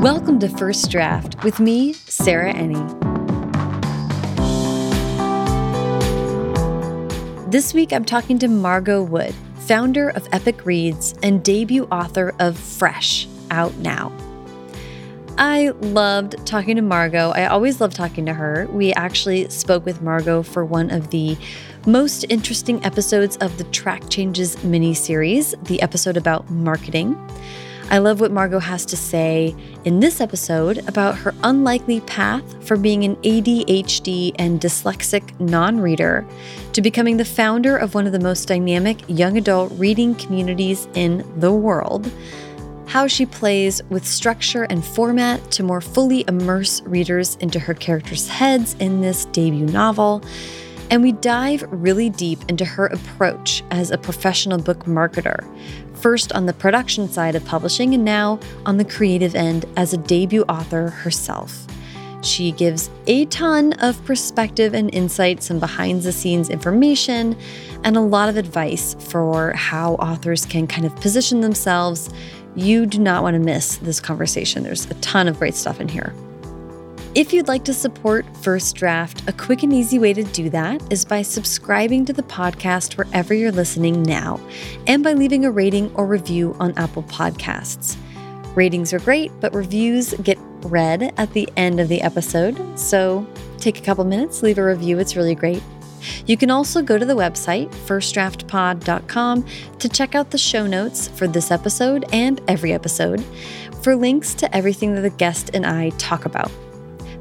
Welcome to First Draft with me, Sarah Enni. This week I'm talking to Margot Wood, founder of Epic Reads and debut author of Fresh, out now. I loved talking to Margot. I always love talking to her. We actually spoke with Margot for one of the most interesting episodes of the Track Changes mini series, the episode about marketing. I love what Margot has to say in this episode about her unlikely path from being an ADHD and dyslexic non reader to becoming the founder of one of the most dynamic young adult reading communities in the world. How she plays with structure and format to more fully immerse readers into her characters' heads in this debut novel. And we dive really deep into her approach as a professional book marketer, first on the production side of publishing and now on the creative end as a debut author herself. She gives a ton of perspective and insight, some behind the scenes information, and a lot of advice for how authors can kind of position themselves. You do not want to miss this conversation. There's a ton of great stuff in here. If you'd like to support First Draft, a quick and easy way to do that is by subscribing to the podcast wherever you're listening now and by leaving a rating or review on Apple Podcasts. Ratings are great, but reviews get read at the end of the episode. So take a couple minutes, leave a review. It's really great. You can also go to the website, firstdraftpod.com, to check out the show notes for this episode and every episode for links to everything that the guest and I talk about.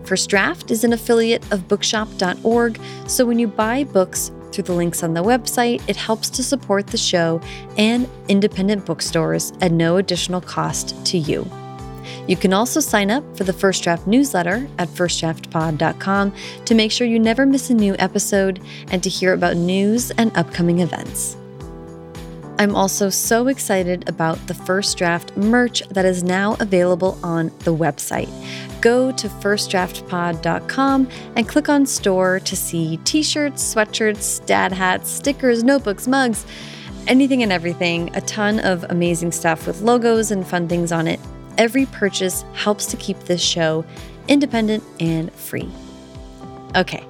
First Draft is an affiliate of bookshop.org, so when you buy books through the links on the website, it helps to support the show and independent bookstores at no additional cost to you. You can also sign up for the First Draft newsletter at firstdraftpod.com to make sure you never miss a new episode and to hear about news and upcoming events. I'm also so excited about the First Draft merch that is now available on the website go to firstdraftpod.com and click on store to see t shirts, sweatshirts, dad hats, stickers, notebooks, mugs, anything and everything. A ton of amazing stuff with logos and fun things on it. Every purchase helps to keep this show independent and free. Okay.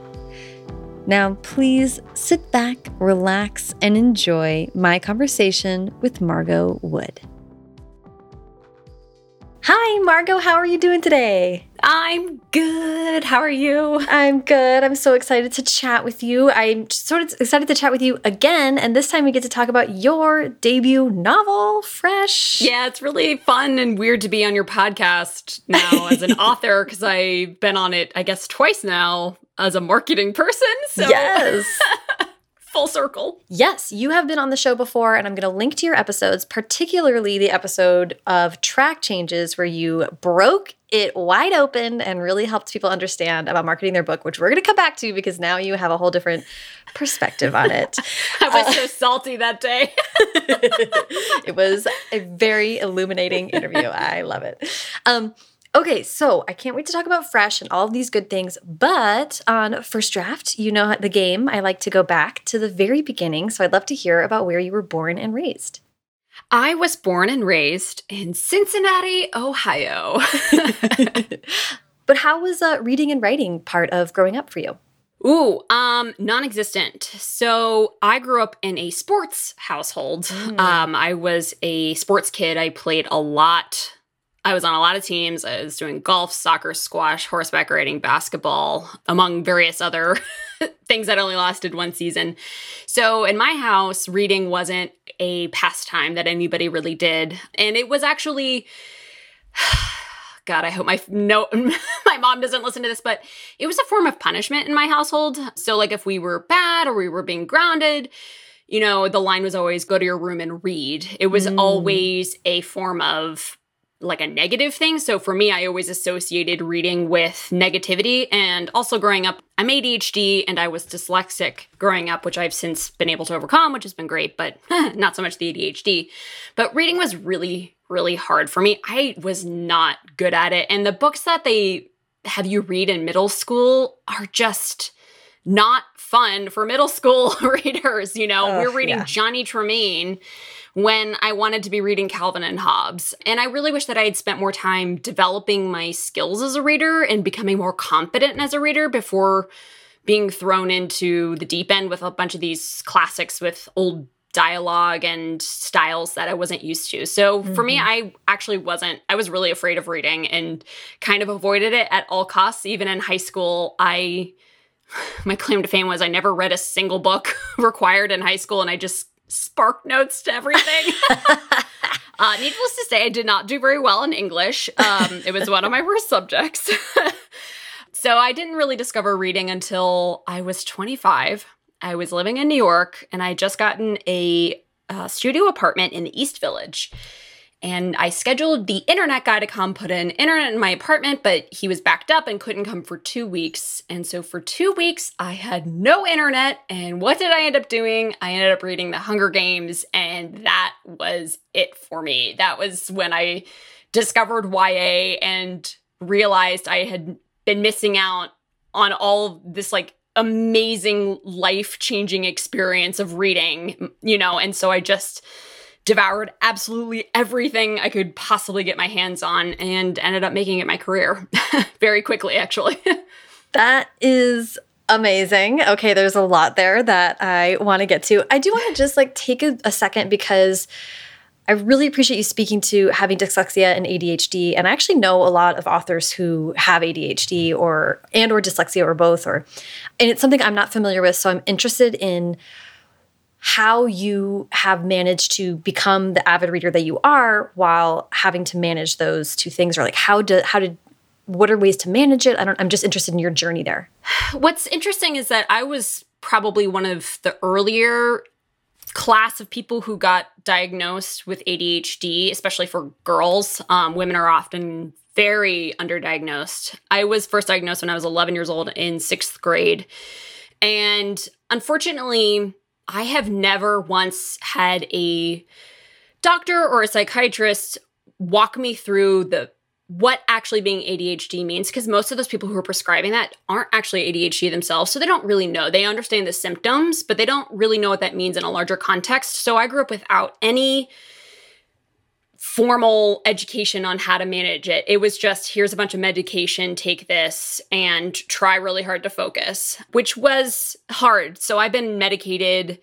Now, please sit back, relax, and enjoy my conversation with Margot Wood. Hi, Margot. How are you doing today? I'm good. How are you? I'm good. I'm so excited to chat with you. I'm sort of excited to chat with you again, and this time we get to talk about your debut novel, Fresh. Yeah, it's really fun and weird to be on your podcast now as an author because I've been on it, I guess, twice now as a marketing person. So. Yes. full circle. Yes, you have been on the show before, and I'm going to link to your episodes, particularly the episode of track changes where you broke it wide open and really helped people understand about marketing their book, which we're going to come back to because now you have a whole different perspective on it. I was uh, so salty that day. it was a very illuminating interview. I love it. Um, Okay, so I can't wait to talk about Fresh and all of these good things. But on First Draft, you know the game. I like to go back to the very beginning. So I'd love to hear about where you were born and raised. I was born and raised in Cincinnati, Ohio. but how was uh, reading and writing part of growing up for you? Ooh, um, non-existent. So I grew up in a sports household. Mm. Um, I was a sports kid. I played a lot I was on a lot of teams. I was doing golf, soccer, squash, horseback riding, basketball, among various other things that only lasted one season. So in my house, reading wasn't a pastime that anybody really did. And it was actually God, I hope my no my mom doesn't listen to this, but it was a form of punishment in my household. So like if we were bad or we were being grounded, you know, the line was always go to your room and read. It was mm. always a form of like a negative thing. So for me, I always associated reading with negativity. And also growing up, I'm ADHD and I was dyslexic growing up, which I've since been able to overcome, which has been great, but not so much the ADHD. But reading was really, really hard for me. I was not good at it. And the books that they have you read in middle school are just not fun for middle school readers. You know, we're reading yeah. Johnny Tremain when I wanted to be reading Calvin and Hobbes. And I really wish that I had spent more time developing my skills as a reader and becoming more confident as a reader before being thrown into the deep end with a bunch of these classics with old dialogue and styles that I wasn't used to. So for mm-hmm. me, I actually wasn't, I was really afraid of reading and kind of avoided it at all costs. Even in high school, I, my claim to fame was I never read a single book required in high school and I just spark notes to everything. uh, needless to say, I did not do very well in English. Um, it was one of my worst subjects. so I didn't really discover reading until I was 25. I was living in New York and I had just gotten a uh, studio apartment in the East Village. And I scheduled the internet guy to come put in internet in my apartment, but he was backed up and couldn't come for two weeks. And so for two weeks, I had no internet. And what did I end up doing? I ended up reading The Hunger Games, and that was it for me. That was when I discovered YA and realized I had been missing out on all this like amazing life changing experience of reading, you know, and so I just devoured absolutely everything I could possibly get my hands on and ended up making it my career very quickly, actually. that is amazing. Okay, there's a lot there that I want to get to. I do want to just like take a, a second because I really appreciate you speaking to having dyslexia and ADHD. And I actually know a lot of authors who have ADHD or and or dyslexia or both or and it's something I'm not familiar with. So I'm interested in how you have managed to become the avid reader that you are while having to manage those two things or like how did how did what are ways to manage it? I don't I'm just interested in your journey there. What's interesting is that I was probably one of the earlier class of people who got diagnosed with ADHD, especially for girls. Um, women are often very underdiagnosed. I was first diagnosed when I was 11 years old in sixth grade. And unfortunately, I have never once had a doctor or a psychiatrist walk me through the what actually being ADHD means because most of those people who are prescribing that aren't actually ADHD themselves. So they don't really know. They understand the symptoms, but they don't really know what that means in a larger context. So I grew up without any formal education on how to manage it. It was just here's a bunch of medication, take this and try really hard to focus, which was hard. So I've been medicated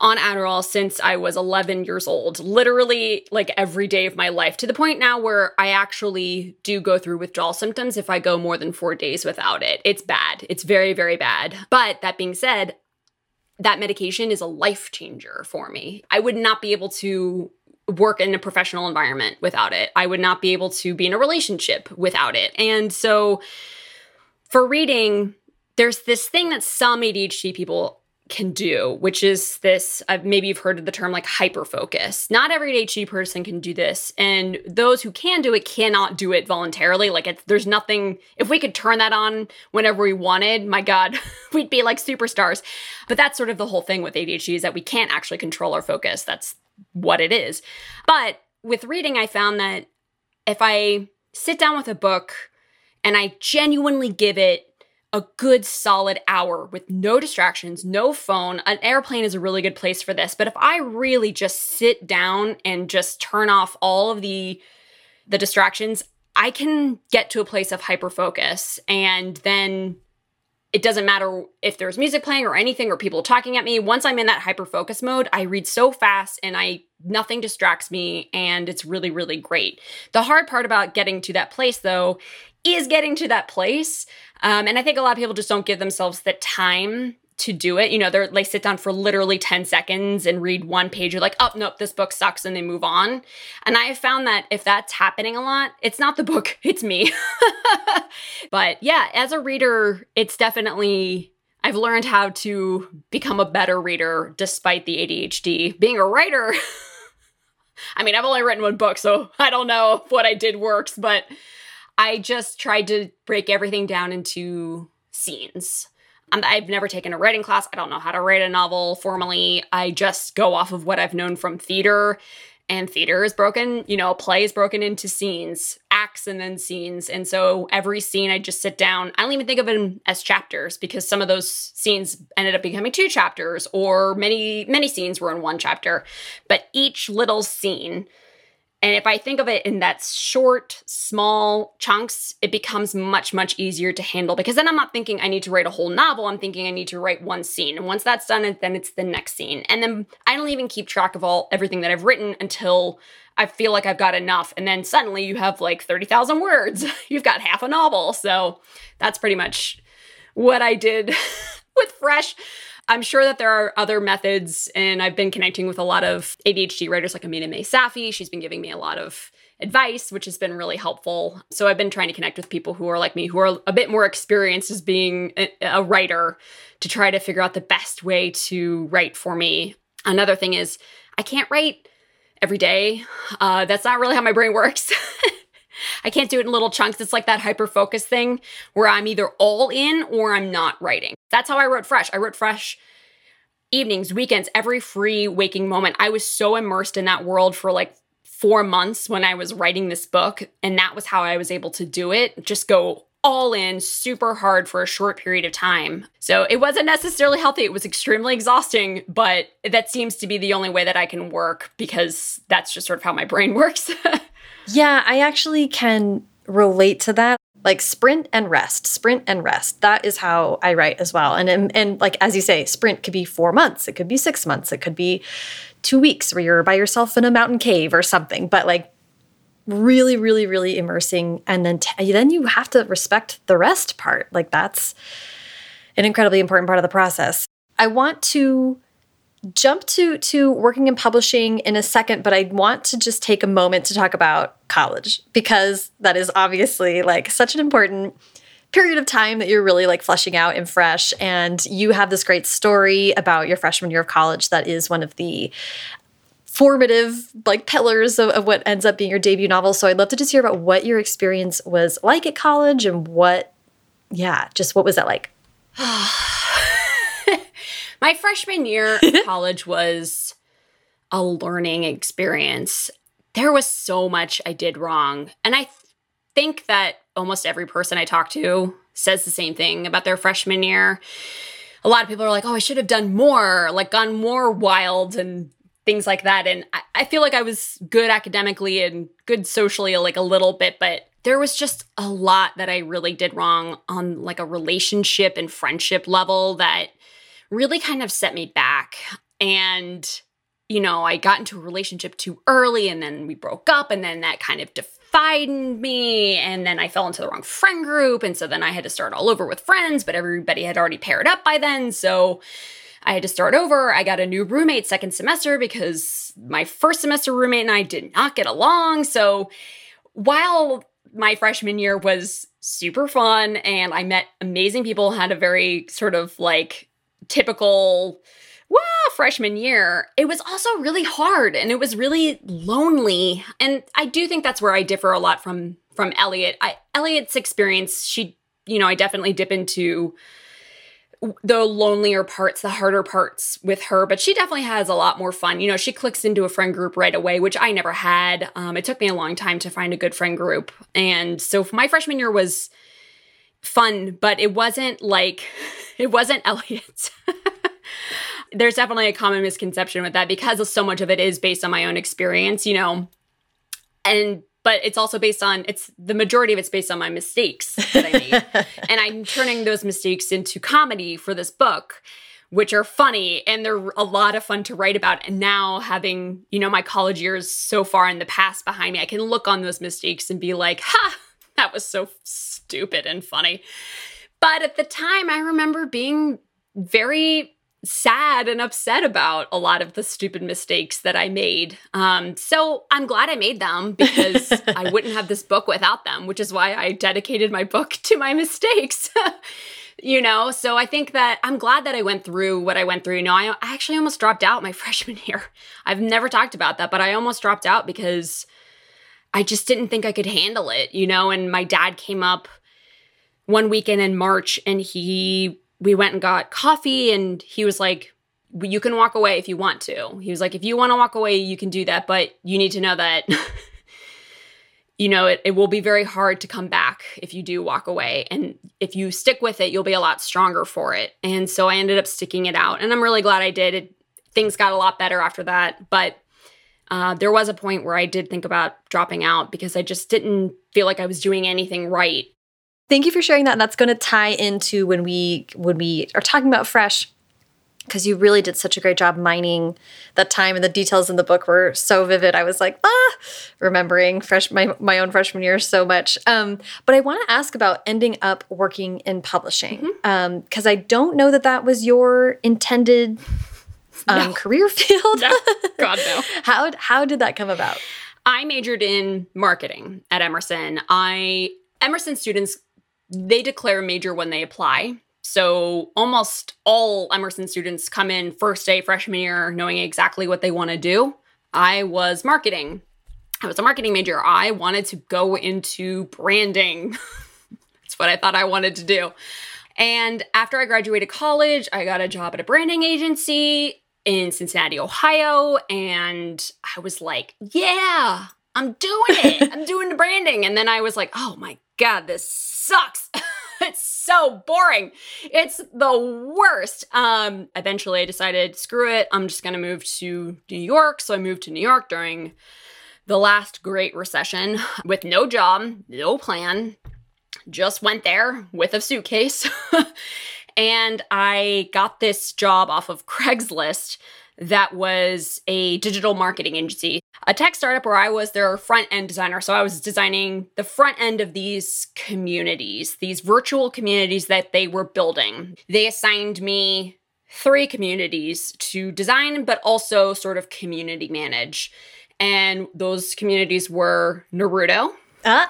on Adderall since I was 11 years old, literally like every day of my life, to the point now where I actually do go through withdrawal symptoms if I go more than four days without it. It's bad. It's very, very bad. But that being said, that medication is a life changer for me. I would not be able to work in a professional environment without it. I would not be able to be in a relationship without it. And so for reading, there's this thing that some ADHD people can do, which is this uh, maybe you've heard of the term like hyper focus. Not every ADHD person can do this. And those who can do it cannot do it voluntarily. Like there's nothing, if we could turn that on whenever we wanted, my God, we'd be like superstars. But that's sort of the whole thing with ADHD is that we can't actually control our focus. That's what it is. But with reading, I found that if I sit down with a book and I genuinely give it a good solid hour with no distractions, no phone. An airplane is a really good place for this. But if I really just sit down and just turn off all of the the distractions, I can get to a place of hyper focus and then it doesn't matter if there's music playing or anything or people talking at me. Once I'm in that hyper focus mode, I read so fast and I nothing distracts me and it's really really great. The hard part about getting to that place though is getting to that place. Um, and I think a lot of people just don't give themselves the time to do it. You know, they're they sit down for literally 10 seconds and read one page. You're like, oh nope, this book sucks, and they move on. And I have found that if that's happening a lot, it's not the book, it's me. but yeah, as a reader, it's definitely I've learned how to become a better reader despite the ADHD. Being a writer, I mean, I've only written one book, so I don't know what I did works, but I just tried to break everything down into scenes. Um, I've never taken a writing class. I don't know how to write a novel formally. I just go off of what I've known from theater. And theater is broken, you know, a play is broken into scenes. acts and then scenes. And so every scene I just sit down. I don't even think of them as chapters because some of those scenes ended up becoming two chapters or many many scenes were in one chapter. But each little scene and if I think of it in that short, small chunks, it becomes much, much easier to handle because then I'm not thinking I need to write a whole novel. I'm thinking I need to write one scene. And once that's done, then it's the next scene. And then I don't even keep track of all everything that I've written until I feel like I've got enough. And then suddenly you have like 30,000 words. You've got half a novel. So that's pretty much what I did with Fresh. I'm sure that there are other methods, and I've been connecting with a lot of ADHD writers like Aminah Mae Safi. She's been giving me a lot of advice, which has been really helpful. So I've been trying to connect with people who are like me, who are a bit more experienced as being a, writer, to try to figure out the best way to write for me. Another thing is, I can't write every day. Uh, that's not really how my brain works. I can't do it in little chunks. It's like that hyper focus thing where I'm either all in or I'm not writing. That's how I wrote Fresh. I wrote Fresh evenings, weekends, every free waking moment. I was so immersed in that world for like four months when I was writing this book. And that was how I was able to do it. Just go all in super hard for a short period of time. So it wasn't necessarily healthy. It was extremely exhausting, but that seems to be the only way that I can work because that's just sort of how my brain works. Yeah, I actually can relate to that. Like sprint and rest sprint and rest. That is how i write as well. And, and like as you say sprint could be four months it could be six months it could be two weeks where you're by yourself in a mountain cave or something. But like really really really immersing. And then then you have to respect the rest part. Like that's an incredibly important part of the process. I want to jump to to working in publishing in a second, but I want to just take a moment to talk about college because that is obviously like such an important period of time that you're really like fleshing out and fresh. And you have this great story about your freshman year of college that is one of the formative like pillars of, of what ends up being your debut novel. So i'd love to just hear about what your experience was like at college and what yeah just what was that like My freshman year of college was a learning experience. There was so much I did wrong. And I th- think that almost every person I talk to says the same thing about their freshman year. A lot of people are like, oh, I should have done more, like gone more wild and things like that. And I, I feel like I was good academically and good socially, like a little bit, but there was just a lot that I really did wrong on like a relationship and friendship level that really kind of set me back. And, you know, I got into a relationship too early and then we broke up and then that kind of defined me. And then I fell into the wrong friend group. And so then I had to start all over with friends, but everybody had already paired up by then. So I had to start over. I got a new roommate second semester because my first semester roommate and I did not get along. So while my freshman year was super fun and I met amazing people, had a very sort of like typical freshman year, it was also really hard and it was really lonely. And I do think that's where I differ a lot from from Elliot. I, Elliot's experience, she, you know, I definitely dip into the lonelier parts, the harder parts with her, but she definitely has a lot more fun. You know, she clicks into a friend group right away, which I never had. Um, it took me a long time to find a good friend group. And so my freshman year was fun, but it wasn't like it wasn't Elliot's. There's definitely a common misconception with that because so much of it is based on my own experience, you know. And but it's also based on it's the majority of it's based on my mistakes that I made. and I'm turning those mistakes into comedy for this book which are funny and they're a lot of fun to write about. And now having, you know, my college years so far in the past behind me, I can look on those mistakes and be like, ha, that was so stupid and funny. But at the time, I remember being very sad and upset about a lot of the stupid mistakes that I made. Um, so I'm glad I made them because I wouldn't have this book without them, which is why I dedicated my book to my mistakes. you know, so I think that I'm glad that I went through what I went through. You know, I, I actually almost dropped out my freshman year. I've never talked about that, but I almost dropped out because I just didn't think I could handle it, you know, and my dad came up one weekend in March and he we went and got coffee and he was like you can walk away if you want to. He was like if you want to walk away you can do that, but you need to know that you know, it, it will be very hard to come back if you do walk away. And if you stick with it, you'll be a lot stronger for it. And so I ended up sticking it out. And I'm really glad I did. It, things got a lot better after that. But uh, there was a point where I did think about dropping out because I just didn't feel like I was doing anything right. Thank you for sharing that. And that's going to tie into when we when we are talking about fresh because you really did such a great job mining that time and the details in the book were so vivid. I was like, ah, remembering fresh my, my own freshman year so much. Um, but I want to ask about ending up working in publishing because mm-hmm. um, I don't know that that was your intended um, no. career field. no. God no. how how did that come about? I majored in marketing at Emerson. I Emerson students they declare a major when they apply. So almost all Emerson students come in first day freshman year knowing exactly what they want to do. I was marketing. I was a marketing major. I wanted to go into branding. That's what I thought I wanted to do. And after I graduated college, I got a job at a branding agency in Cincinnati, Ohio. And I was like, yeah, I'm doing it. I'm doing the branding. And then I was like, oh my God, this sucks. it's so boring. It's the worst. Um, eventually, I decided, screw it. I'm just going to move to New York. So I moved to New York during the last Great Recession with no job, no plan. Just went there with a suitcase. and I got this job off of Craigslist that was a digital marketing agency, a tech startup where I was their front end designer. So I was designing the front end of these communities, these virtual communities that they were building. They assigned me three communities to design, but also sort of community manage. And those communities were Naruto. Uh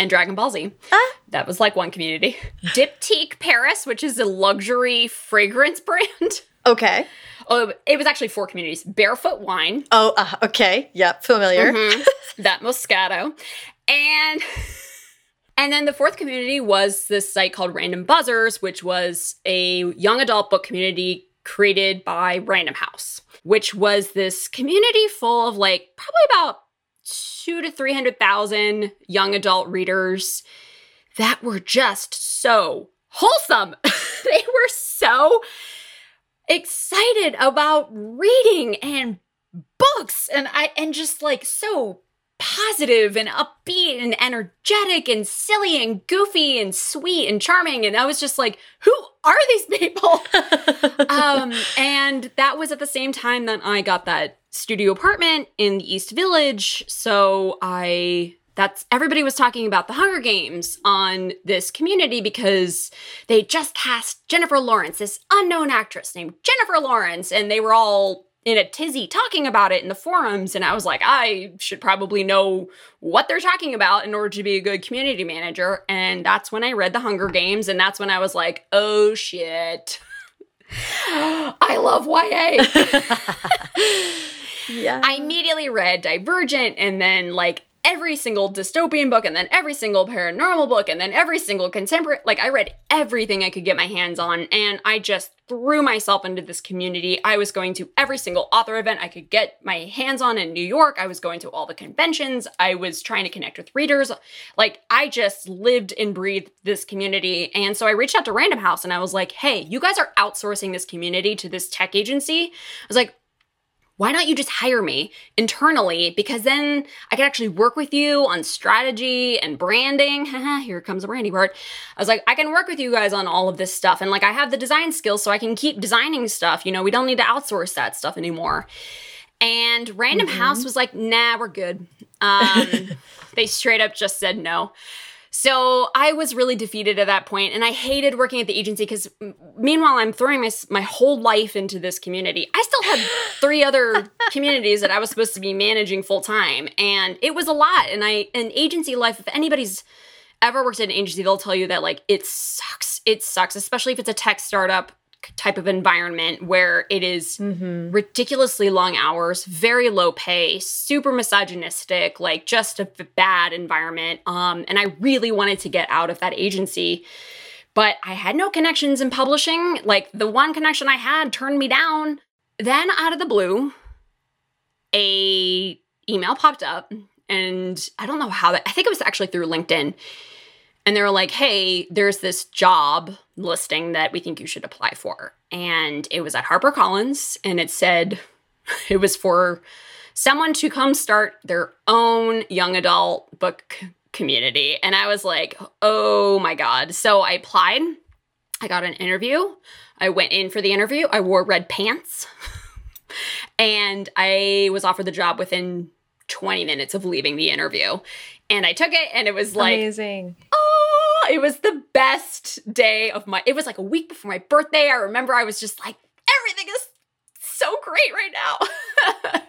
and Dragon Ball Z. Ah. That was like one community. Diptyque Paris, which is a luxury fragrance brand. Okay. Oh, it was actually four communities. Barefoot Wine. Oh, uh, okay. Yep, familiar. Mm-hmm. that Moscato. And and then the fourth community was this site called Random Buzzers, which was a young adult book community created by Random House, which was this community full of like probably about two to 300,000 young adult readers that were just so wholesome. they were so excited about reading and books and I and just like so positive and upbeat and energetic and silly and goofy and sweet and charming and I was just like who are these people um and that was at the same time that I got that studio apartment in the East Village so I that's everybody was talking about the Hunger Games on this community because they just cast Jennifer Lawrence, this unknown actress named Jennifer Lawrence, and they were all in a tizzy talking about it in the forums. And I was like, I should probably know what they're talking about in order to be a good community manager. And that's when I read the Hunger Games, and that's when I was like, oh shit. I love YA. yeah. I immediately read Divergent and then like every single dystopian book and then every single paranormal book and then every single contemporary like I read everything I could get my hands on and I just threw myself into this community. I was going to every single author event I could get my hands on in New York. I was going to all the conventions. I was trying to connect with readers. Like I just lived and breathed this community. And so I reached out to Random House and I was like, "Hey, you guys are outsourcing this community to this tech agency." I was like, why don't you just hire me internally? Because then I can actually work with you on strategy and branding. Here comes the brandy part. I was like, I can work with you guys on all of this stuff. And like, I have the design skills so I can keep designing stuff. You know, we don't need to outsource that stuff anymore. And Random mm-hmm. House was like, nah, we're good. Um, they straight up just said no. So I was really defeated at that point, and I hated working at the agency because meanwhile I'm throwing my my whole life into this community. I still had three other communities that I was supposed to be managing full time, and it was a lot. And I an agency life. If anybody's ever worked at an agency, they'll tell you that like it sucks. It sucks, especially if it's a tech startup type of environment where it is mm-hmm. ridiculously long hours, very low pay, super misogynistic, like just a bad environment. Um, and I really wanted to get out of that agency. But I had no connections in publishing. Like the one connection I had turned me down. Then out of the blue, a email popped up and I don't know how that, I think it was actually through LinkedIn. And they were like, hey, there's this job listing that we think you should apply for. And it was at HarperCollins and it said it was for someone to come start their own young adult book community. And I was like, oh my God. So I applied. I got an interview. I went in for the interview. I wore red pants. and I was offered the job within 20 minutes of leaving the interview. And I took it and it was like amazing. It was the best day of my it was like a week before my birthday. I remember I was just like everything is so great right now.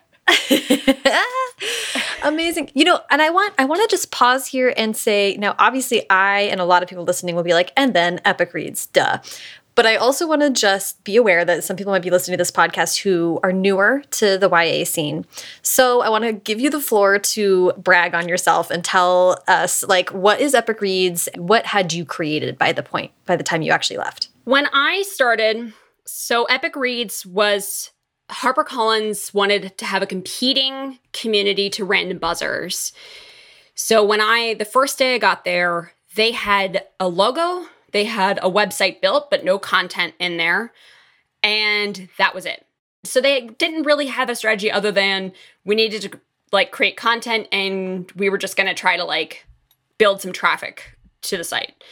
Amazing. You know, and I want I want to just pause here and say now obviously I and a lot of people listening will be like and then Epic Reads, duh. But I also want to just be aware that some people might be listening to this podcast who are newer to the YA scene. So I want to give you the floor to brag on yourself and tell us like what is Epic Reads? What had you created by the point by the time you actually left? When I started, so Epic Reads was HarperCollins wanted to have a competing community to Random Buzzers. So when I, the first day I got there, they had a logo, they had a website built, but no content in there. And that was it. So they didn't really have a strategy other than we needed to like create content and we were just going to try to like build some traffic to the site.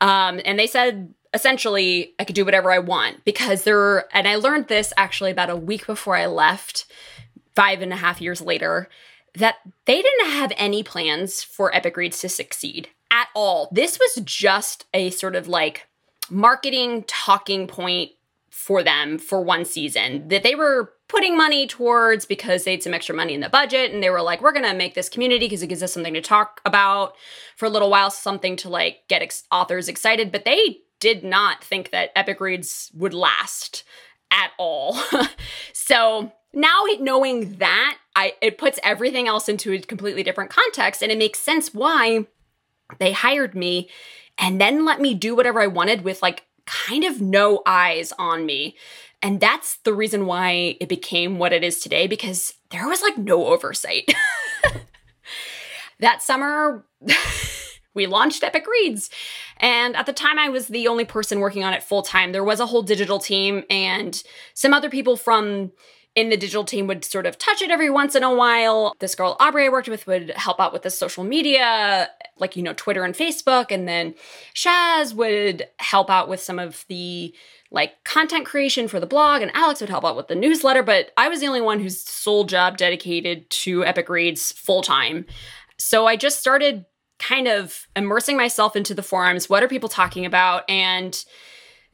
Um, and they said essentially I could do whatever I want because there, and I learned this actually about a week before I left, five and a half years later, that they didn't have any plans for Epic Reads to succeed at all. This was just a sort of like marketing talking point for them for one season that they were putting money towards because they had some extra money in the budget and they were like we're going to make this community because it gives us something to talk about for a little while something to like get ex- authors excited but they did not think that Epic Reads would last at all. so now knowing that, I it puts everything else into a completely different context and it makes sense why they hired me and then let me do whatever I wanted with like kind of no eyes on me. And that's the reason why it became what it is today because there was like no oversight. that summer we launched Epic Reads. And at the time, I was the only person working on it full time. There was a whole digital team, and some other people from in the digital team would sort of touch it every once in a while. This girl, Aubrey, I worked with, would help out with the social media, like, you know, Twitter and Facebook. And then Shaz would help out with some of the like content creation for the blog, and Alex would help out with the newsletter. But I was the only one whose sole job dedicated to Epic Reads full time. So I just started kind of immersing myself into the forums. What are people talking about? And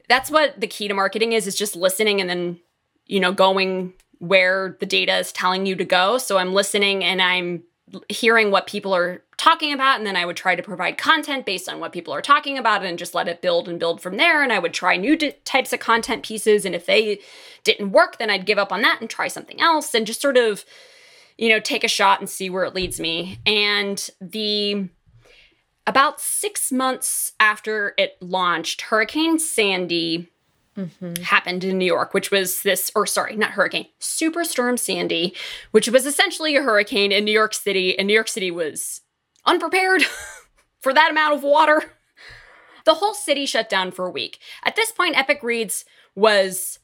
that's what the key to marketing is, is just listening and then, you know, going where the data is telling you to go. So I'm listening and I'm hearing what people are talking about and then I would try to provide content based on what people are talking about and just let it build and build from there and I would try new d- types of content pieces and if they didn't work then I'd give up on that and try something else and just sort of you know take a shot and see where it leads me and the about six months after it launched, Hurricane Sandy mm-hmm. happened in New York, which was this, or sorry, not hurricane, Superstorm Sandy, which was essentially a hurricane in New York City. And New York City was unprepared for that amount of water. The whole city shut down for a week. At this point, Epic Reads was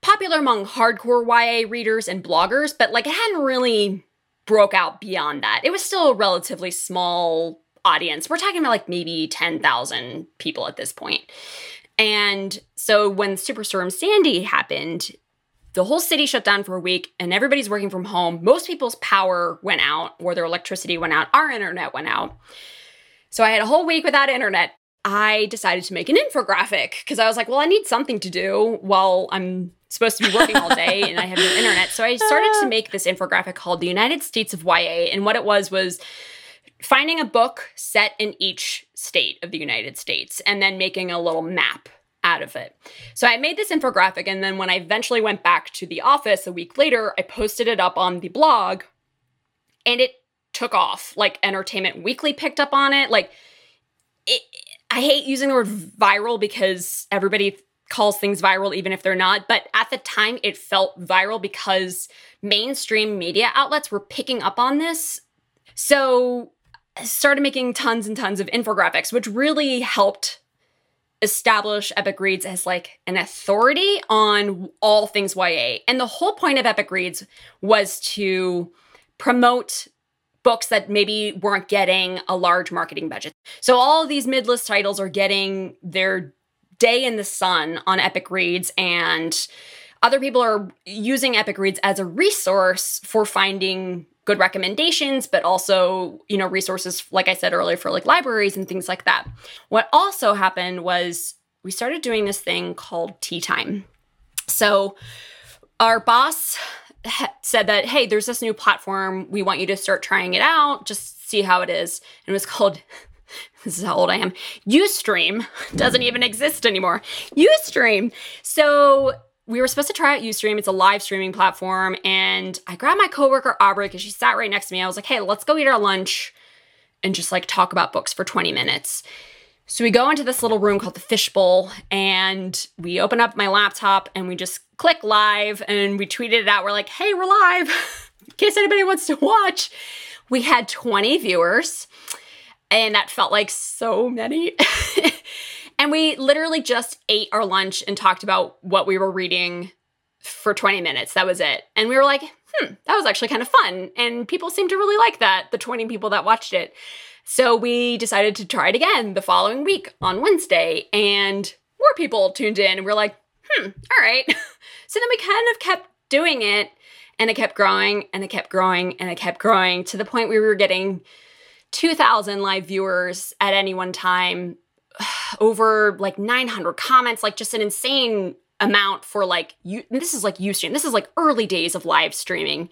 popular among hardcore YA readers and bloggers, but like it hadn't really broke out beyond that. It was still a relatively small audience. We're talking about like maybe 10,000 people at this point. And so when Superstorm Sandy happened, the whole city shut down for a week and everybody's working from home. Most people's power went out or their electricity went out. Our internet went out. So I had a whole week without internet. I decided to make an infographic because I was like, well, I need something to do while I'm supposed to be working all day and I have no internet. So I started to make this infographic called The United States of YA. And what it was was finding a book set in each state of the United States and then making a little map out of it. So I made this infographic and then when I eventually went back to the office a week later, I posted it up on the blog and it took off. Like Entertainment Weekly picked up on it. Like it, I hate using the word viral because everybody calls things viral even if they're not, but at the time it felt viral because mainstream media outlets were picking up on this So started making tons and tons of infographics, which really helped establish Epic Reads as like an authority on all things YA. And the whole point of Epic Reads was to promote books that maybe weren't getting a large marketing budget. So all these mid-list titles are getting their day in the sun on Epic Reads and other people are using Epic Reads as a resource for finding good recommendations, but also, you know, resources, like I said earlier, for like libraries and things like that. What also happened was we started doing this thing called tea time. So our boss said that, hey, there's this new platform. We want you to start trying it out, just see how it is. And it was called this is how old I am. Ustream doesn't even exist anymore. Ustream. So we were supposed to try out Ustream. It's a live streaming platform. And I grabbed my coworker, Aubrey, because she sat right next to me. I was like, hey, let's go eat our lunch and just like talk about books for 20 minutes. So we go into this little room called the Fishbowl and we open up my laptop and we just click live and we tweeted it out. We're like, hey, we're live in case anybody wants to watch. We had 20 viewers and that felt like so many. and we literally just ate our lunch and talked about what we were reading for 20 minutes. That was it. And we were like, hmm, that was actually kind of fun. And people seemed to really like that, the 20 people that watched it. So we decided to try it again the following week on Wednesday, and more people tuned in, and we're like, hmm, all right. so then we kind of kept doing it, and it kept growing, and it kept growing, and it kept growing to the point where we were getting 2,000 live viewers at any one time, over like 900 comments, like just an insane amount for like you. This is like Ustream. This is like early days of live streaming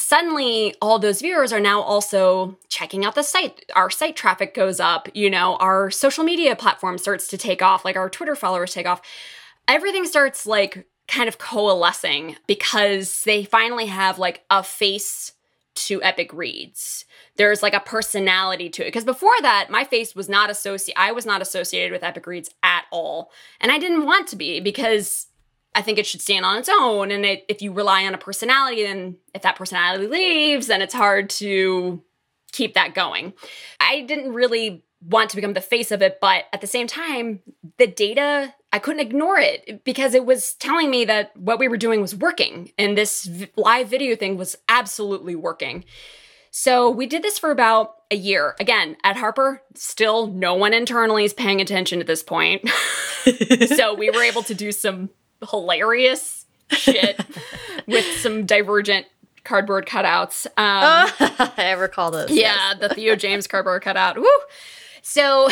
suddenly all those viewers are now also checking out the site our site traffic goes up you know our social media platform starts to take off like our twitter followers take off everything starts like kind of coalescing because they finally have like a face to epic reads there's like a personality to it because before that my face was not associated i was not associated with epic reads at all and i didn't want to be because I think it should stand on its own. And it, if you rely on a personality, then if that personality leaves, then it's hard to keep that going. I didn't really want to become the face of it, but at the same time, the data, I couldn't ignore it because it was telling me that what we were doing was working and this v- live video thing was absolutely working. So we did this for about a year. Again, at Harper, still no one internally is paying attention at this point. so we were able to do some hilarious shit with some divergent cardboard cutouts. Um, oh, I recall those. Yeah, yes. the Theo James cardboard cutout. Woo! So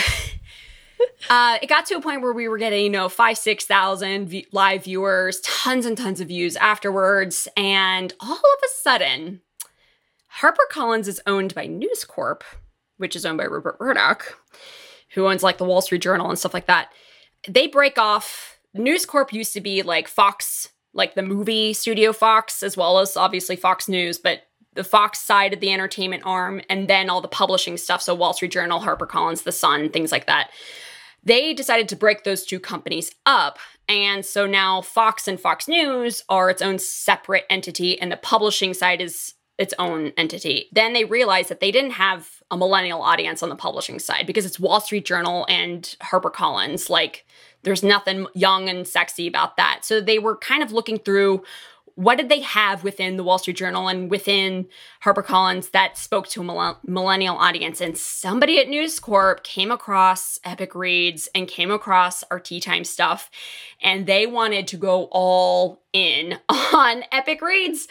uh, it got to a point where we were getting, you know, five, 6,000 v- live viewers, tons and tons of views afterwards. And all of a sudden, HarperCollins is owned by News Corp, which is owned by Rupert Murdoch, who owns like the Wall Street Journal and stuff like that. They break off News Corp used to be like Fox, like the movie studio Fox, as well as obviously Fox News, but the Fox side of the entertainment arm, and then all the publishing stuff. So Wall Street Journal, HarperCollins, The Sun, things like that. They decided to break those two companies up. And so now Fox and Fox News are its own separate entity, and the publishing side is its own entity. Then they realized that they didn't have a millennial audience on the publishing side because it's Wall Street Journal and HarperCollins. Like, there's nothing young and sexy about that. So they were kind of looking through what did they have within the Wall Street Journal and within HarperCollins that spoke to a millennial audience? And somebody at News Corp came across Epic Reads and came across our Tea Time stuff, and they wanted to go all in on Epic Reads.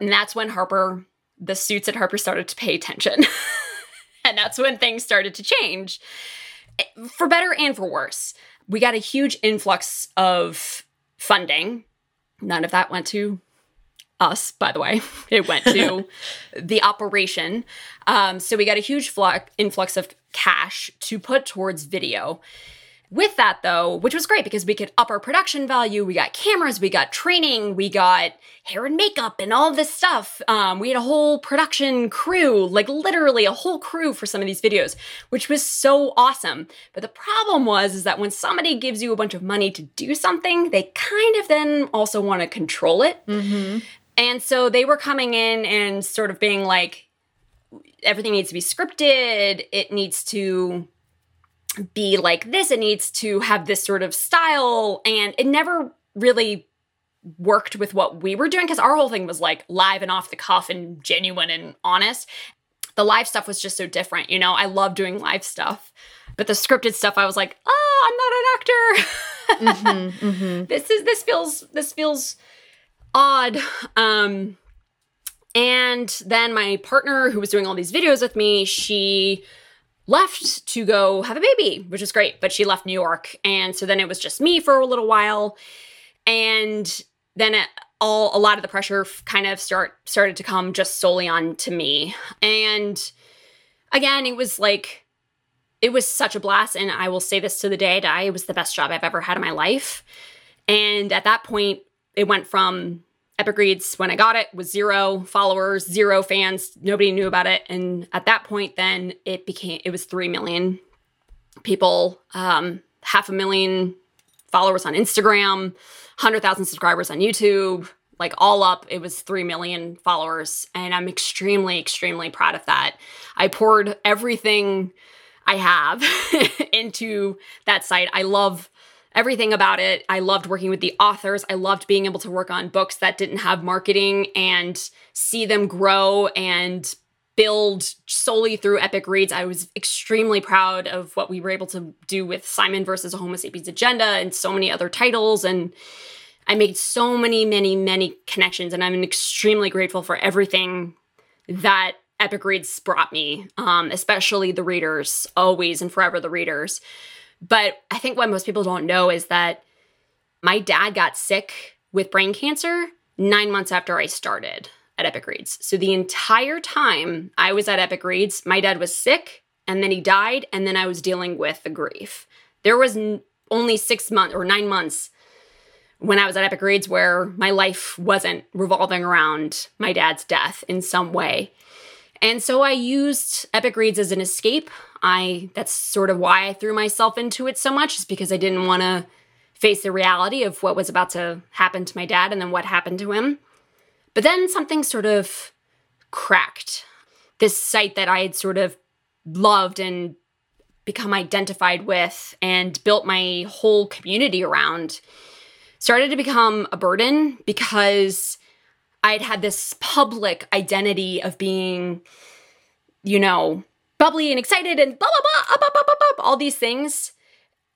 And that's when Harper, the suits at Harper started to pay attention. and that's when things started to change eh, for better and for worse we got a huge influx of funding. None of that went to us, by the way. It went to the operation. Um, so we got a huge flux, influx of cash to put towards video. With that, though, which was great because we could up our production value, we got cameras, we got training, we got hair and makeup and all this stuff. Um, we had a whole production crew, like literally a whole crew for some of these videos, which was so awesome. But the problem was is that when somebody gives you a bunch of money to do something, they kind of then also want to control it. Mm-hmm. And so they were coming in and sort of being like, everything needs to be scripted. It needs to be like this. It needs to have this sort of style. And it never really worked with what we were doing because our whole thing was like live and off the cuff and genuine and honest. The live stuff was just so different. You know, I love doing live stuff. But the scripted stuff, I was like, oh, I'm not an actor. mm-hmm, mm-hmm. This is this feels this feels odd. Um, and then my partner, who was doing all these videos with me, she left to go have a baby, which is great. But she left New York, and so then it was just me for a little while, and then it, all a lot of the pressure kind of start started to come just solely on to me, and again, it was like it was such a blast. And I will say this to the day I die, it was the best job I've ever had in my life. And at that point, it went from Epic Reads, when I got it, was zero followers, zero fans. Nobody knew about it. And at that point, then it became, it was 3 million people, um, half a million followers on Instagram, 100,000 subscribers on YouTube, like all up, it was 3 million followers. And I'm extremely, extremely proud of that. I poured everything I have into that site. I love everything about it. I loved working with the authors. I loved being able to work on books that didn't have marketing and see them grow and build solely through Epic Reads. I was extremely proud of what we were able to do with Simon versus a Homo sapiens agenda and so many other titles. And I made so many, many, many connections. And I'm extremely grateful for everything that Epic Reads brought me, um, especially the readers, always and forever the readers. But I think what most people don't know is that my dad got sick with brain cancer nine months after I started at Epic Reads. So the entire time I was at Epic Reads, my dad was sick and then he died, and then I was dealing with the grief. There was n- only six months or nine months when I was at Epic Reads where my life wasn't revolving around my dad's death in some way. And so I used Epic Reads as an escape. I that's sort of why I threw myself into it so much is because I didn't want to face the reality of what was about to happen to my dad and then what happened to him. But then something sort of cracked. This site that I had sort of loved and become identified with and built my whole community around started to become a burden because I'd had this public identity of being, you know, bubbly and excited and blah, blah, blah, blah, blah, blah, blah, all these things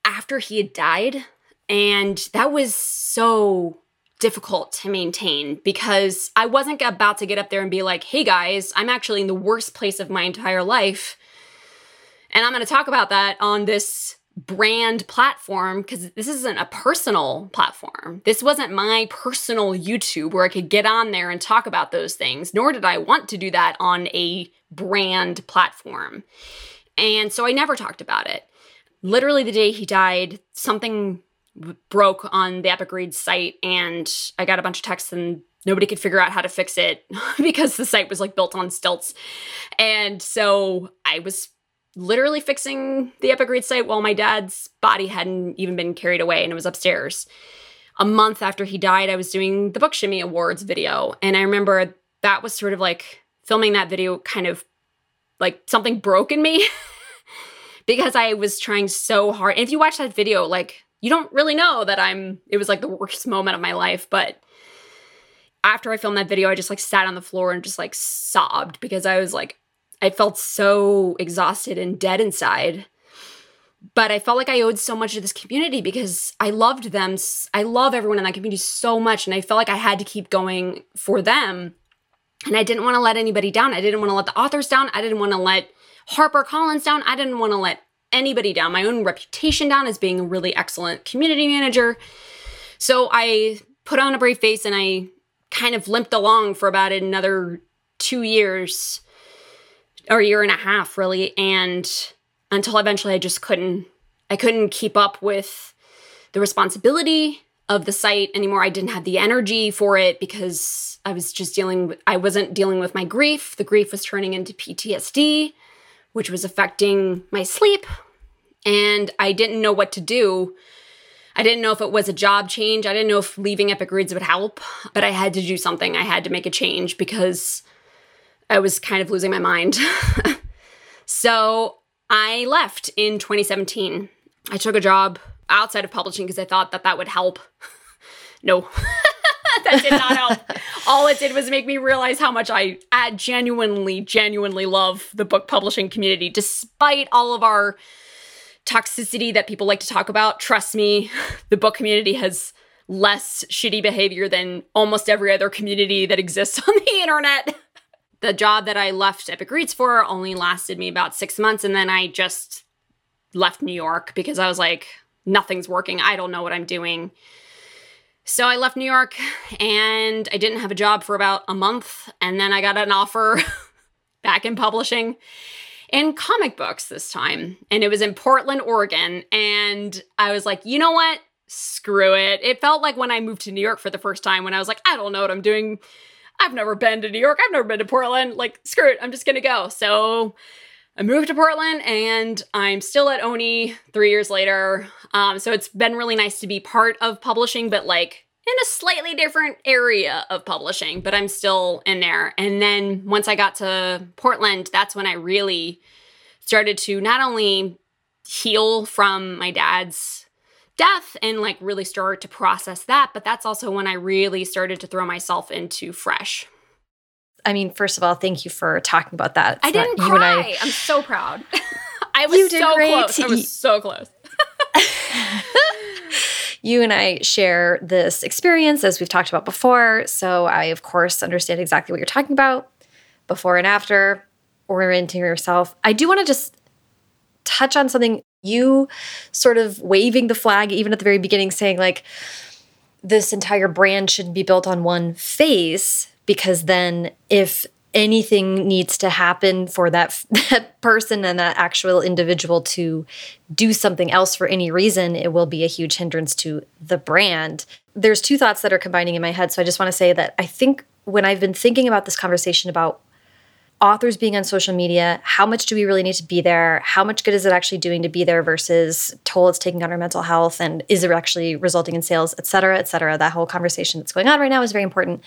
after he had died. And that was so difficult to maintain because I wasn't about to get up there and be like, hey guys, I'm actually in the worst place of my entire life. And I'm going to talk about that on this brand platform because this isn't a personal platform. This wasn't my personal YouTube where I could get on there and talk about those things, nor did I want to do that on a brand platform. And so I never talked about it. Literally, the day he died, something broke on the Epic Reads site, and I got a bunch of texts and nobody could figure out how to fix it because the site was like built on stilts. And so I was literally fixing the Epic Read site while my dad's body hadn't even been carried away and it was upstairs. A month after he died, I was doing the Book Shimmy Awards video. And I remember that was sort of like filming that video kind of like something broke in me because I was trying so hard. And if you watch that video, like you don't really know that I'm, it was like the worst moment of my life. But after I filmed that video, I just like sat on the floor and just like sobbed because I was like, I felt so exhausted and dead inside. But I felt like I owed so much to this community because I loved them. I love everyone in that community so much. And I felt like I had to keep going for them. And I didn't want to let anybody down. I didn't want to let the authors down. I didn't want to let Harper Collins down. I didn't want to let anybody down. My own reputation down as being a really excellent community manager. So I put on a brave face and I kind of limped along for about another two years or year and a half really and until eventually I just couldn't I couldn't keep up with the responsibility of the site anymore. I didn't have the energy for it because I was just dealing with I wasn't dealing with my grief. The grief was turning into PTSD, which was affecting my sleep, and I didn't know what to do. I didn't know if it was a job change. I didn't know if leaving Epic Reads would help, but I had to do something. I had to make a change because I was kind of losing my mind. so I left in 2017. I took a job outside of publishing because I thought that that would help. no. that did not help. All it did was make me realize how much I, I genuinely, genuinely love the book publishing community, despite all of our toxicity that people like to talk about. Trust me, the book community has less shitty behavior than almost every other community that exists on the internet. The job that I left Epic Reads for only lasted me about six months, and then I just left New York because I was like, nothing's working. I don't know what I'm doing. So I left New York and I didn't have a job for about a month. And then I got an offer back in publishing in comic books this time. And it was in Portland, Oregon. And I was like, you know what? Screw it. It felt like when I moved to New York for the first time when I was like, I don't know what I'm doing. I've never been to New York. I've never been to Portland. Like, screw it. I'm just going to go. So I moved to Portland and I'm still at Oni three years later. Um, so it's been really nice to be part of publishing, but like in a slightly different area of publishing, but I'm still in there. And then once I got to Portland, that's when I really started to not only heal from my dad's death and like really start to process that, but that's also when I really started to throw myself into fresh. I mean, first of all, thank you for talking about that. It's I didn't cry. You and I, I'm so proud. I was so great. close. I was so close. you and I share this experience as we've talked about before. So I, of course, understand exactly what you're talking about before and after, orienting yourself. I do want to just touch on something you sort of waving the flag, even at the very beginning, saying, like, this entire brand shouldn't be built on one face because then if anything needs to happen for that, that person and that actual individual to do something else for any reason, it will be a huge hindrance to the brand. There's two thoughts that are combining in my head. So I just want to say that I think when I've been thinking about this conversation about authors being on social media, how much do we really need to be there? How much good is it actually doing to be there versus toll it's taking on our mental health? And is it actually resulting in sales, et cetera, et cetera? That whole conversation that's going on right now is very important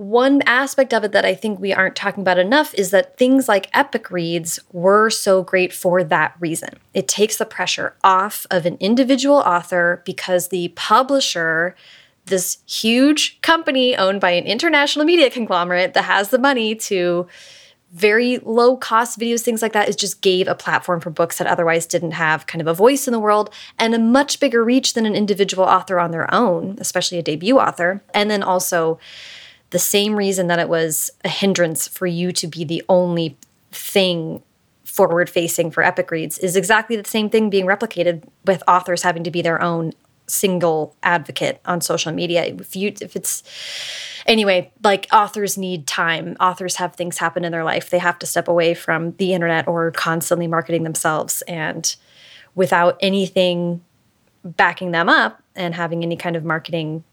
one aspect of it that I think we aren't talking about enough is that things like Epic Reads were so great for that reason. It takes the pressure off of an individual author because the publisher, this huge company owned by an international media conglomerate that has the money to very low cost videos, things like that, is just gave a platform for books that otherwise didn't have kind of a voice in the world and a much bigger reach than an individual author on their own, especially a debut author. And then also, the same reason that it was a hindrance for you to be the only thing forward facing for epic reads is exactly the same thing being replicated with authors having to be their own single advocate on social media if you if it's anyway like authors need time authors have things happen in their life they have to step away from the internet or constantly marketing themselves and without anything backing them up and having any kind of marketing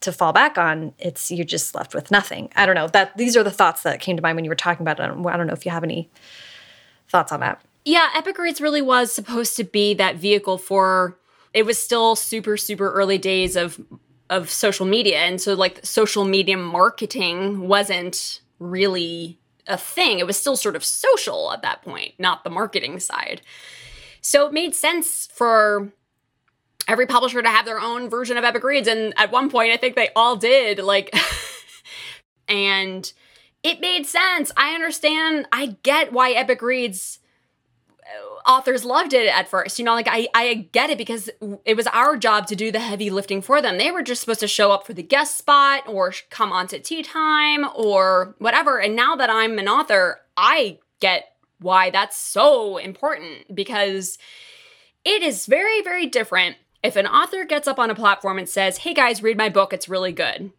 to fall back on, it's you're just left with nothing. I don't know. That these are the thoughts that came to mind when you were talking about it. I don't know if you have any thoughts on that. Yeah, Epic Reads really was supposed to be that vehicle for it was still super super early days of of social media and so like social media marketing wasn't really a thing. It was still sort of social at that point, not the marketing side. So it made sense for every publisher to have their own version of Epic Reads. And at one point, I think they all did. Like, and it made sense. I understand. I get why Epic Reads authors loved it at first. You know, like I, I get it because it was our job to do the heavy lifting for them. They were just supposed to show up for the guest spot or come on to tea time or whatever. And now that I'm an author, I get why that's so important because it is very, very different if an author gets up on a platform and says, hey guys, read my book, it's really good,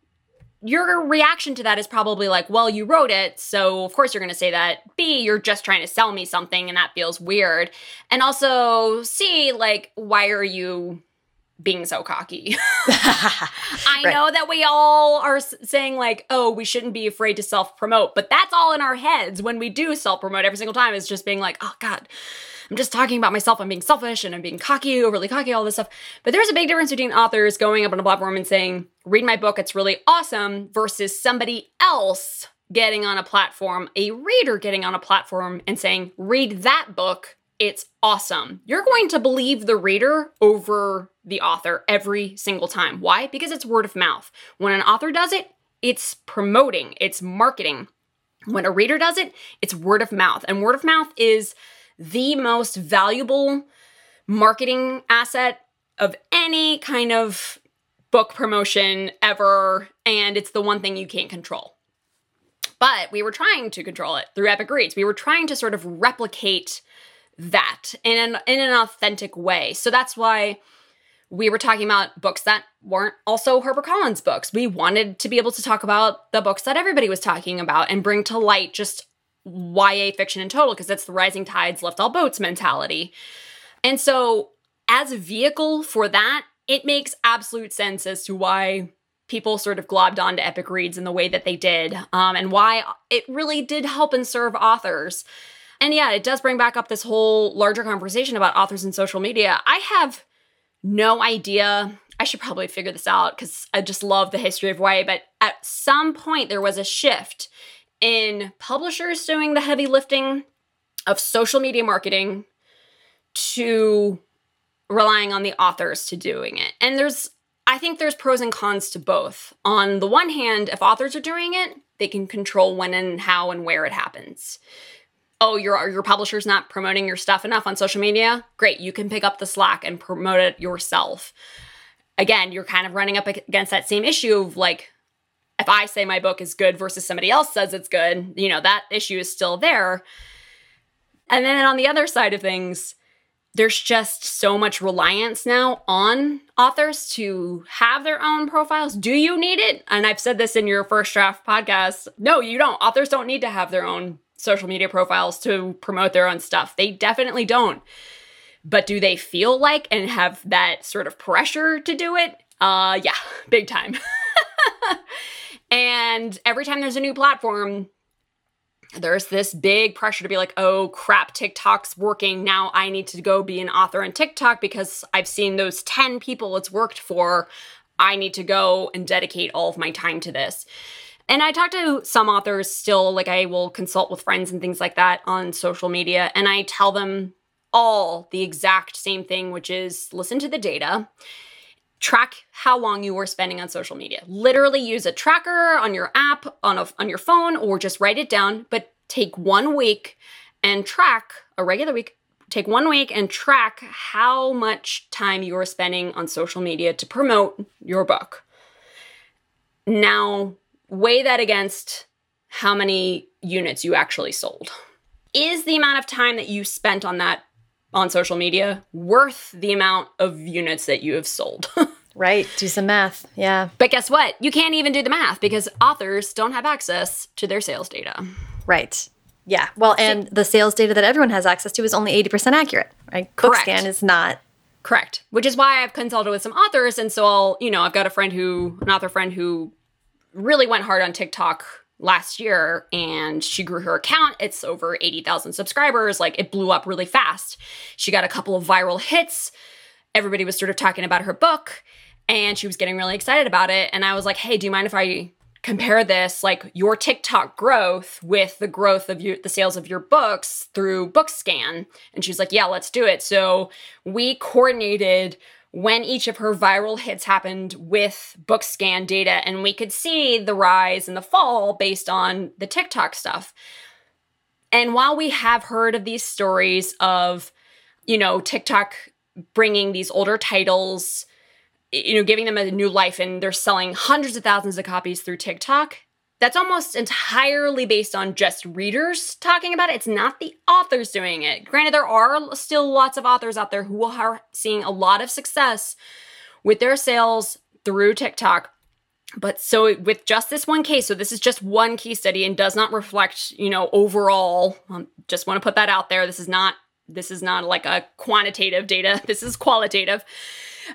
your reaction to that is probably like, well, you wrote it, so of course you're going to say that. B, you're just trying to sell me something and that feels weird. And also, C, like, why are you being so cocky? I right. know that we all are saying, like, oh, we shouldn't be afraid to self promote, but that's all in our heads when we do self promote every single time. It's just being like, oh, God I'm just talking about myself. I'm being selfish and I'm being cocky, overly cocky, all this stuff. But there's a big difference between authors going up on a platform and saying, read my book, it's really awesome, versus somebody else getting on a platform, a reader getting on a platform and saying, read that book, it's awesome. You're going to believe the reader over the author every single time. Why? Because it's word of mouth. When an author does it, it's promoting, it's marketing. When a reader does it, it's word of mouth. And word of mouth is the most valuable marketing asset of any kind of book promotion ever. And it's the one thing you can't control. But we were trying to control it through Epic Reads. We were trying to sort of replicate that in an, in an authentic way. So that's why we were talking about books that weren't also HarperCollins books. We wanted to be able to talk about the books that everybody was talking about and bring to light just YA fiction in total, because it's the rising tides lift all boats mentality. And so, as a vehicle for that, it makes absolute sense as to why people sort of globbed onto Epic Reads in the way that they did, um, and why it really did help and serve authors. And yeah, it does bring back up this whole larger conversation about authors and social media. I have no idea. I should probably figure this out because I just love the history of YA. But at some point, there was a shift in publishers doing the heavy lifting of social media marketing to relying on the authors to doing it. And there's, I think there's pros and cons to both. On the one hand, if authors are doing it, they can control when and how and where it happens oh your your publisher's not promoting your stuff enough on social media great you can pick up the slack and promote it yourself again you're kind of running up against that same issue of like if i say my book is good versus somebody else says it's good you know that issue is still there and then on the other side of things there's just so much reliance now on authors to have their own profiles. Do you need it? And I've said this in your first draft podcast. No, you don't. Authors don't need to have their own social media profiles to promote their own stuff. They definitely don't. But do they feel like and have that sort of pressure to do it? Uh yeah, big time. and every time there's a new platform, there's this big pressure to be like, oh crap, TikTok's working. Now I need to go be an author on TikTok because I've seen those 10 people it's worked for. I need to go and dedicate all of my time to this. And I talk to some authors still, like I will consult with friends and things like that on social media, and I tell them all the exact same thing, which is listen to the data, track how long you were spending on social media. Literally use a tracker on your app, on, a, on your phone, or just write it down, but take one week and track a regular week. Take one week and track how much time you are spending on social media to promote your book. Now, weigh that against how many units you actually sold. Is the amount of time that you spent on that on social media worth the amount of units that you have sold? right. Do some math. Yeah. But guess what? You can't even do the math because authors don't have access to their sales data. Right. Yeah. Well, and the sales data that everyone has access to is only 80% accurate, right? Correct. Bookscan is not. Correct. Which is why I've consulted with some authors. And so I'll, you know, I've got a friend who, an author friend who really went hard on TikTok last year and she grew her account. It's over 80,000 subscribers. Like it blew up really fast. She got a couple of viral hits. Everybody was sort of talking about her book and she was getting really excited about it. And I was like, hey, do you mind if I compare this, like your TikTok growth with the growth of your, the sales of your books through Bookscan? And she's like, yeah, let's do it. So we coordinated when each of her viral hits happened with Bookscan data, and we could see the rise and the fall based on the TikTok stuff. And while we have heard of these stories of, you know, TikTok bringing these older titles, you know, giving them a new life and they're selling hundreds of thousands of copies through TikTok, that's almost entirely based on just readers talking about it. It's not the authors doing it. Granted, there are still lots of authors out there who are seeing a lot of success with their sales through TikTok. But so with just this one case, so this is just one case study and does not reflect, you know, overall. Um, just want to put that out there. This is not this is not like a quantitative data. This is qualitative.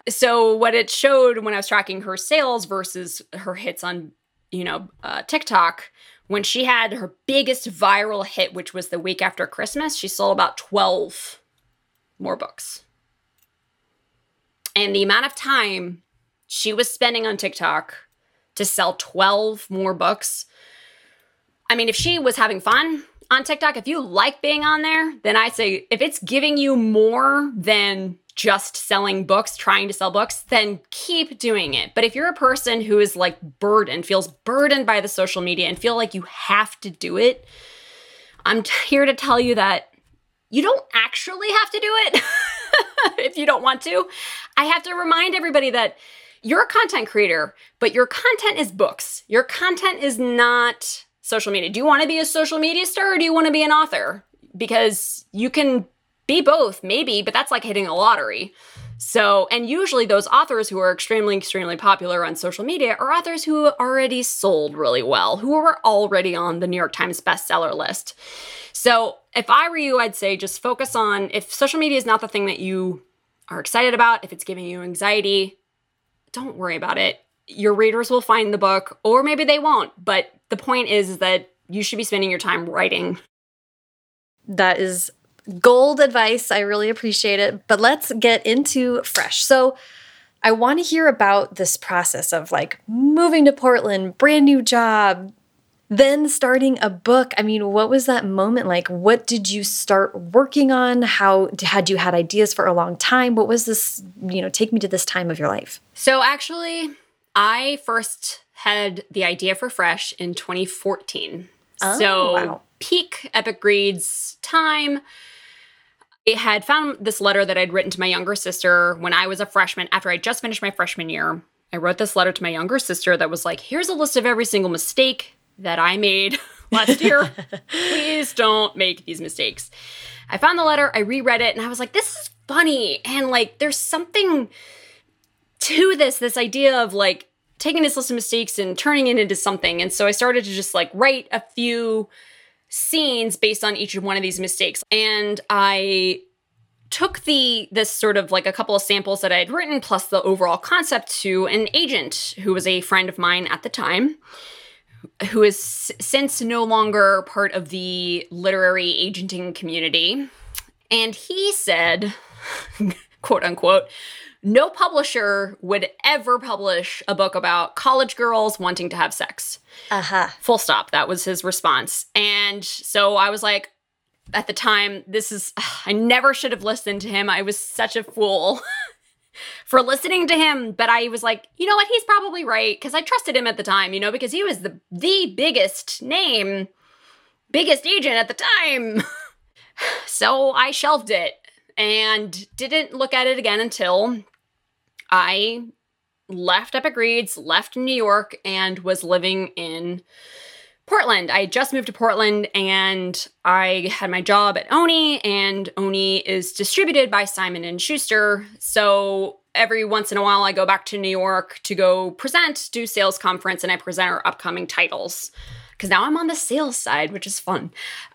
So what it showed when I was tracking her sales versus her hits on you know, uh, TikTok, when she had her biggest viral hit, which was the week after Christmas, she sold about 12 more books. And the amount of time she was spending on TikTok to sell 12 more books, I mean, if she was having fun on TikTok, if you like being on there, then I say if it's giving you more than just selling books, trying to sell books, then keep doing it. But if you're a person who is like burdened, feels burdened by the social media and feel like you have to do it, I'm t- here to tell you that you don't actually have to do it if you don't want to. I have to remind everybody that you're a content creator, but your content is books. Your content is not social media. Do you want to be a social media star or do you want to be an author? Because you can be both, maybe, but that's like hitting a lottery. So, and usually those authors who are extremely, extremely popular on social media are authors who already sold really well, who are already on the New York Times bestseller list. So, if I were you, I'd say just focus on if social media is not the thing that you are excited about, if it's giving you anxiety, don't worry about it. Your readers will find the book, or maybe they won't. But the point is that you should be spending your time writing. That is gold advice. I really appreciate it. But let's get into fresh. So, I want to hear about this process of like moving to Portland, brand new job, then starting a book. I mean, what was that moment like? What did you start working on? How had you had ideas for a long time? What was this, you know, take me to this time of your life? So, actually, I first had the idea for Fresh in 2014. Oh, so, wow. peak Epic Reads time had found this letter that I'd written to my younger sister when I was a freshman after I just finished my freshman year. I wrote this letter to my younger sister that was like, here's a list of every single mistake that I made last year. Please don't make these mistakes. I found the letter, I reread it, and I was like, this is funny. And like, there's something to this, this idea of like taking this list of mistakes and turning it into something. And so I started to just like write a few scenes based on each one of these mistakes. And I took the this sort of like a couple of samples that I had written plus the overall concept to an agent who was a friend of mine at the time who is since no longer part of the literary agenting community and he said quote unquote no publisher would ever publish a book about college girls wanting to have sex. Uh-huh. Full stop. That was his response. And so I was like, at the time, this is, I never should have listened to him. I was such a fool for listening to him. But I was like, you know what? He's probably right. Because I trusted him at the time, you know, because he was the, the biggest name, biggest agent at the time. so I shelved it and didn't look at it again until I left Epic Reads, left New York, and was living in Portland. I just moved to Portland and I had my job at Oni and Oni is distributed by Simon and Schuster. So every once in a while I go back to New York to go present, do sales conference and I present our upcoming titles. Cuz now I'm on the sales side, which is fun.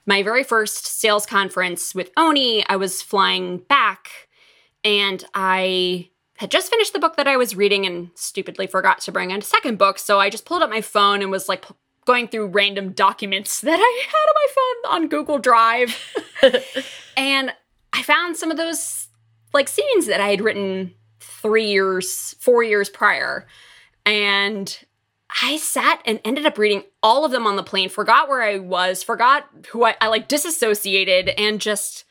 My very first sales conference with Oni, I was flying back and I had just finished the book that I was reading and stupidly forgot to bring a second book. So I just pulled up my phone and was like going through random documents that I had on my phone on Google Drive. and I found some of those like scenes that I had written three years, four years prior. And I sat and ended up reading all of them on the plane, forgot where I was, forgot who I, I like disassociated, and just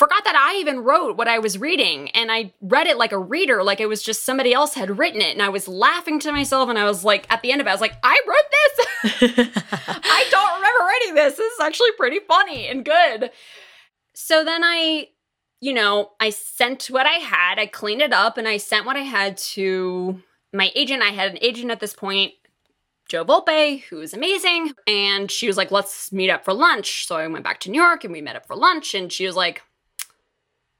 forgot that I even wrote what I was reading. And I read it like a reader, like it was just somebody else had written it. And I was laughing to myself. And I was like, at the end of it, I was like, I wrote this. I don't remember writing this. This is actually pretty funny and good. So then I, you know, I sent what I had, I cleaned it up, and I sent what I had to my agent. I had an agent at this point. Jo Volpe, who is amazing. And she was like, let's meet up for lunch. So I went back to New York and we met up for lunch. And she was like,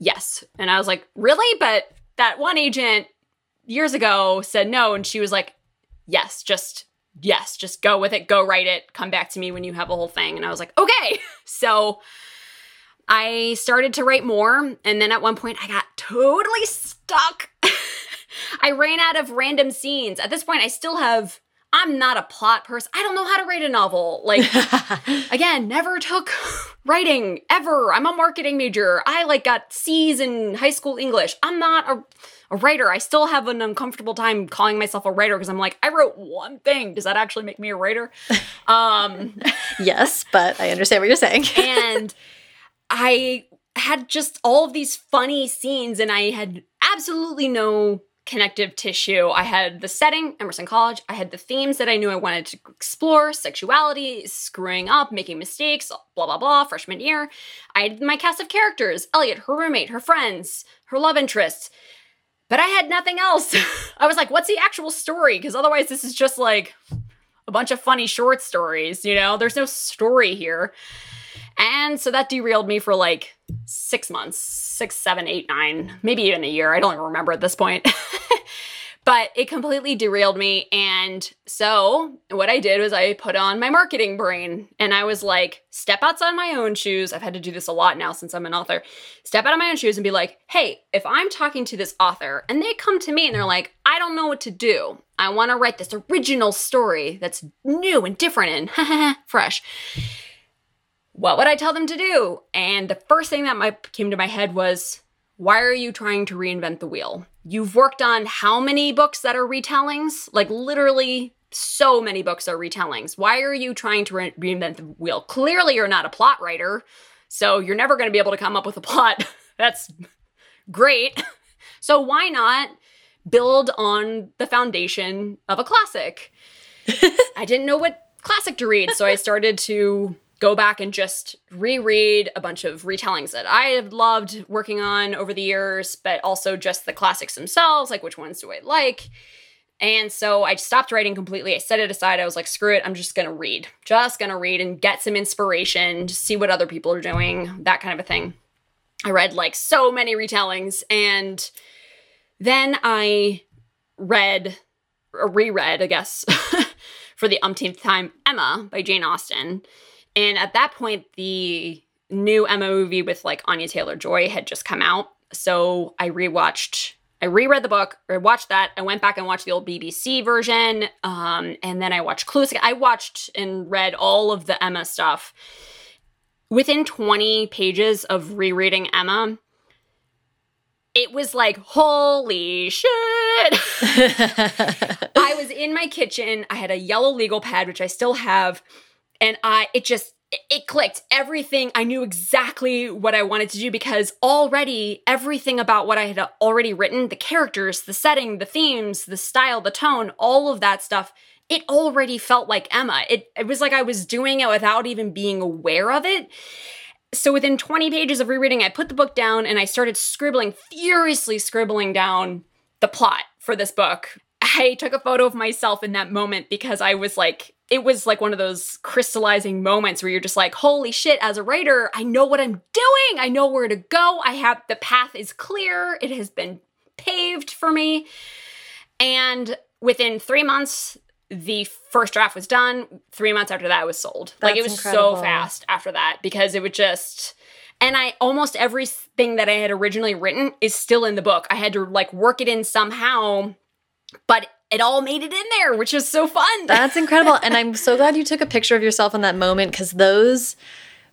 yes. And I was like, really? But that one agent years ago said no. And she was like, yes, just, yes, just go with it, go write it, come back to me when you have a whole thing. And I was like, okay. So I started to write more. And then at one point, I got totally stuck. I ran out of random scenes. At this point, I still have I'm not a plot person. I don't know how to write a novel. Like, again, never took writing ever. I'm a marketing major. I like got C's in high school English. I'm not a, a writer. I still have an uncomfortable time calling myself a writer because I'm like, I wrote one thing. Does that actually make me a writer? Um, yes, but I understand what you're saying. and I had just all of these funny scenes, and I had absolutely no connective tissue. I had the setting, Emerson College. I had the themes that I knew I wanted to explore sexuality, screwing up, making mistakes, blah, blah, blah, freshman year. I had my cast of characters Elliot, her roommate, her friends, her love interests. But I had nothing else. I was like, what's the actual story? Because otherwise, this is just like a bunch of funny short stories, you know? There's no story here. And so that derailed me for like six months, six, seven, eight, nine, maybe even a year. I don't even remember at this point. but it completely derailed me. And so what I did was I put on my marketing brain and I was like, step outside my own shoes. I've had to do this a lot now since I'm an author. Step out of my own shoes and be like, hey, if I'm talking to this author and they come to me and they're like, I don't know what to do. I want to write this original story that's new and different and fresh what would I tell them to do? And the first thing that my, came to my head was, why are you trying to reinvent the wheel? You've worked on how many books that are retellings? Like literally so many books are retellings. Why are you trying to re- reinvent the wheel? Clearly you're not a plot writer, so you're never going to be able to come up with a plot. That's great. So why not build on the foundation of a classic? I didn't know what classic to read, so I started to go back and just reread a bunch of retellings that I have loved working on over the years, but also just the classics themselves, like which ones do I like. And so I stopped writing completely. I set it aside. I was like, screw it. I'm just to read. Just to read and get some inspiration, to see what other people are doing, that kind of a thing. I read like so many retellings. And then I read, or reread, I guess, for the umpteenth time, Emma by Jane Austen. And at that point, the new Emma movie with like Anya Taylor Joy had just come out. So I rewatched, I reread the book, or watched that. I went back and watched the old BBC version. Um, and then I watched Clueless. I watched and read all of the Emma stuff. Within 20 pages of rereading Emma, it was like, holy shit. I was in my kitchen. I had a yellow legal pad, which I still have and I it just it clicked. Everything i knew exactly what i wanted to do because already everything about what i had already written the characters the setting the themes the style the tone all of that stuff it already felt like emma. It, it was like i was doing it without even being aware of it. So within 20 pages of rereading i put the book down and i started scribbling furiously scribbling down the plot for this book. I took a photo of myself in that moment because i was like it was like one of those crystallizing moments where you're just like, holy shit, as a writer, I know what I'm doing. I know where to go. I have the path is clear. It has been paved for me. And within three months, the first draft was done. Three months after that, it was sold. That's like it was incredible. so fast after that because it would just. And I almost everything that I had originally written is still in the book. I had to like work it in somehow, but it all made it in there, which is so fun. That's incredible. and I'm so glad you took a picture of yourself in that moment because those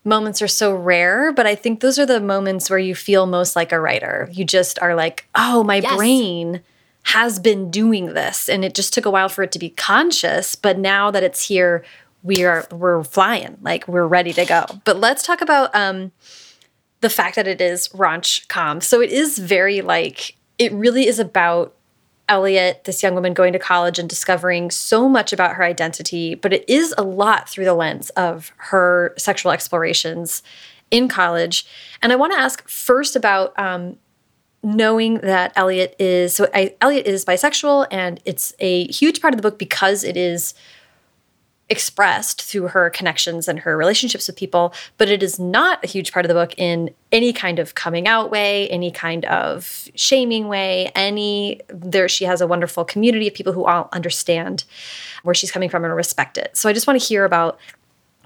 moments are so rare. But I think those are the moments where you feel most like a writer. You just are like, oh, my yes. brain has been doing this. And it just took a while for it to be conscious. But now that it's here, we are we're flying. Like we're ready to go. But let's talk about um the fact that it is raunch com. So it is very like it really is about Elliot, this young woman going to college and discovering so much about her identity, but it is a lot through the lens of her sexual explorations in college. And I want to ask first about um, knowing that Elliot is so I, Elliot is bisexual, and it's a huge part of the book because it is expressed through her connections and her relationships with people, but it is not a huge part of the book in any kind of coming out way, any kind of shaming way, any there she has a wonderful community of people who all understand where she's coming from and respect it. So I just want to hear about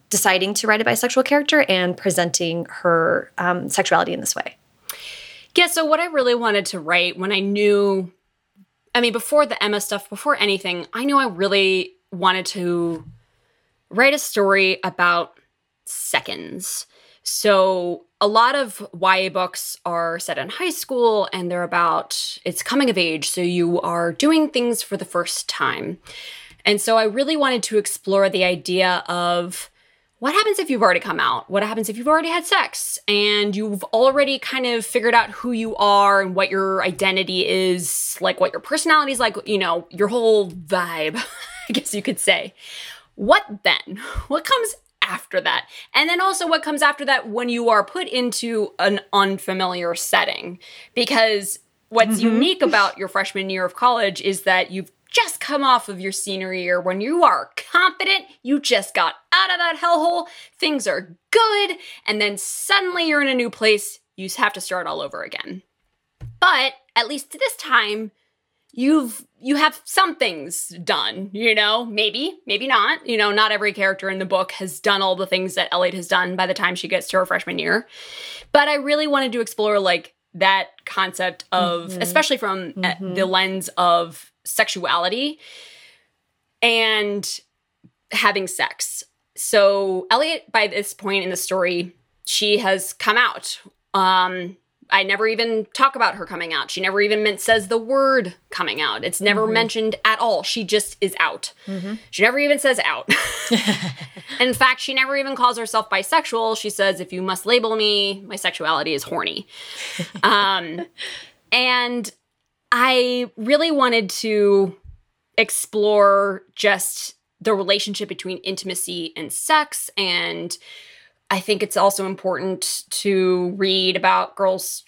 deciding to write a bisexual character and presenting her um, sexuality in this way. Yeah, so what I really wanted to write when I knew I mean, before the Emma stuff, before anything, I knew I really wanted to write a story about seconds. So, a lot of YA books are set in high school and they're about it's coming of age. So, you are doing things for the first time. And so, I really wanted to explore the idea of what happens if you've already come out? What happens if you've already had sex and you've already kind of figured out who you are and what your identity is, like what your personality is like, you know, your whole vibe, I guess you could say. What then? What comes after that? And then also what comes after that when you are put into an unfamiliar setting? Because what's mm-hmm. unique about your freshman year of college is that you've just come off of your senior year when you are confident, you just got out of that hellhole, things are good, and then suddenly you're in a new place, you have to start all over again. But at least this time, you've you have some things done you know maybe maybe not you know not every character in the book has done all the things that elliot has done by the time she gets to her freshman year but i really wanted to explore like that concept of mm-hmm. especially from uh, mm-hmm. the lens of sexuality and having sex. So Elliot, by this point in the story, she has come out. Um, I never even talk about her coming out. She never even says the word coming out. It's never mm-hmm. mentioned at all. She just is out. Mm-hmm. She never even says out. in fact, she never even calls herself bisexual. She says, if you must label me, my sexuality is horny. um, and I really wanted to explore just the relationship between intimacy and sex. And I think it's also important to read about girls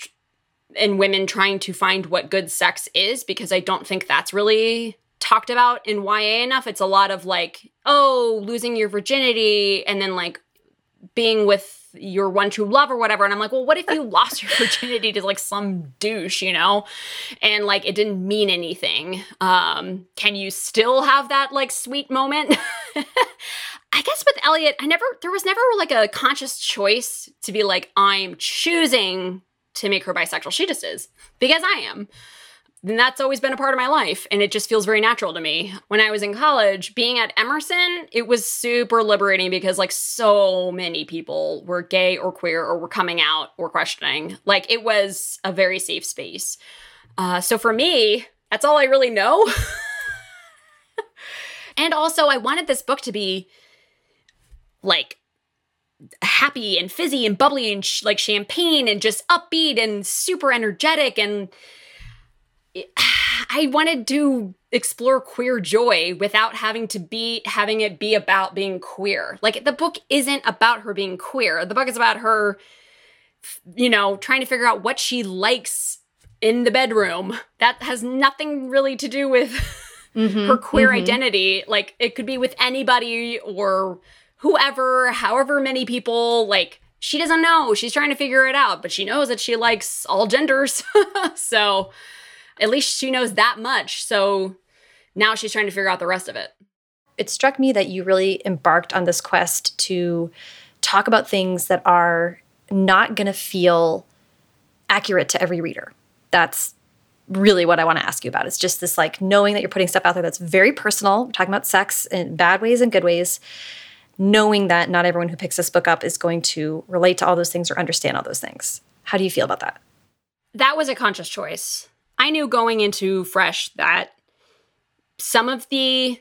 and women trying to find what good sex is because I don't think that's really talked about in YA enough. It's a lot of like, oh, losing your virginity and then like being with your one true love or whatever. And I'm like, well, what if you lost your virginity to like some douche, you know? And like it didn't mean anything. Um, can you still have that like sweet moment? I guess with Elliot, I never there was never like a conscious choice to be like, I'm choosing to make her bisexual. She just is. Because I am. And that's always been a part of my life and it just feels very natural to me. When I was in college, being at Emerson, it was super liberating because like so many people were gay or queer or were coming out or questioning. Like it was a very safe space. Uh, so for me, that's all I really know. and also, I wanted this book to be like happy and fizzy and bubbly and sh- like champagne and just upbeat and super energetic and I wanted to explore queer joy without having to be having it be about being queer. Like the book isn't about her being queer. The book is about her you know, trying to figure out what she likes in the bedroom. That has nothing really to do with mm-hmm, her queer mm-hmm. identity. Like it could be with anybody or whoever, however many people, like she doesn't know. She's trying to figure it out, but she knows that she likes all genders. so at least she knows that much. So now she's trying to figure out the rest of it. It struck me that you really embarked on this quest to talk about things that are not going to feel accurate to every reader. That's really what I want to ask you about. It's just this like knowing that you're putting stuff out there that's very personal, We're talking about sex in bad ways and good ways, knowing that not everyone who picks this book up is going to relate to all those things or understand all those things. How do you feel about that? That was a conscious choice. I knew going into Fresh that some of the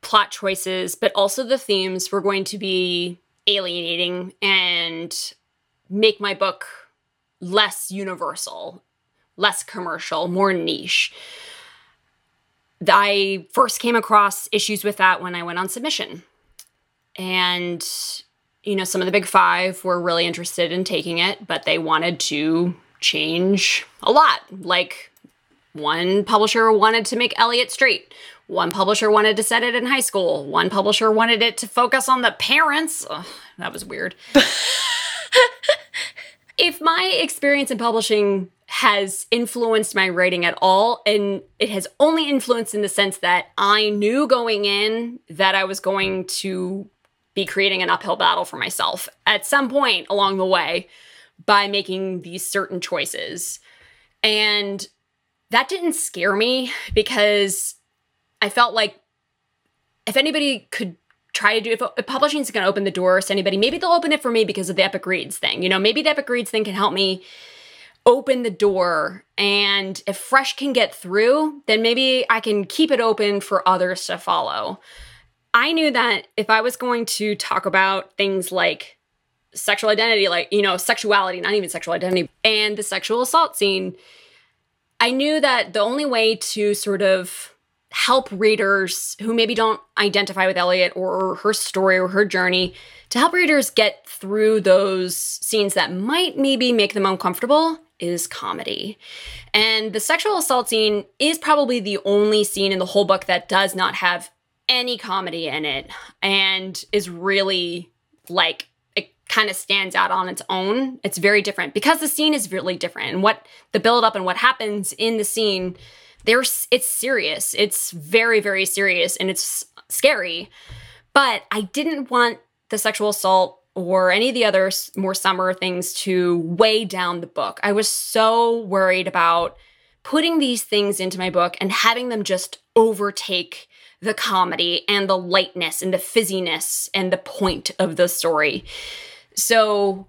plot choices, but also the themes were going to be alienating and make my book less universal, less commercial, more niche. I first came across issues with that when I went on submission. And, you know, some of the big five were really interested in taking it, but they wanted to change a lot. Like, one publisher wanted to make Elliot straight. One publisher wanted to set it in high school. One publisher wanted it to focus on the parents. Ugh, that was weird. if my experience in publishing has influenced my writing at all, and it has only influenced in the sense that I knew going in that I was going to be creating an uphill battle for myself at some point along the way by making these certain choices. And that didn't scare me because I felt like if anybody could try to do if, if publishing is going to open the doors to anybody maybe they'll open it for me because of the epic reads thing. You know maybe the epic reads thing can help me open the door. And if fresh can get through then maybe i can keep it open for others to follow i knew that if i was going to talk about things like sexual identity like you know sexuality not even sexual identity and the sexual assault scene i knew that the only way to sort of help readers who maybe don't identify with Elliot or her story or her journey to help readers get through those scenes that might maybe make them uncomfortable is comedy. And the sexual assault scene is probably the only scene in the whole book that does not have any comedy in it and is really like it kind of stands out on its own. It's very different because the scene is really different and what the build up and what happens in the scene there's it's serious. It's very very serious and it's scary. But I didn't want the sexual assault or any of the other more summer things to weigh down the book. I was so worried about putting these things into my book and having them just overtake the comedy and the lightness and the fizziness and the point of the story. So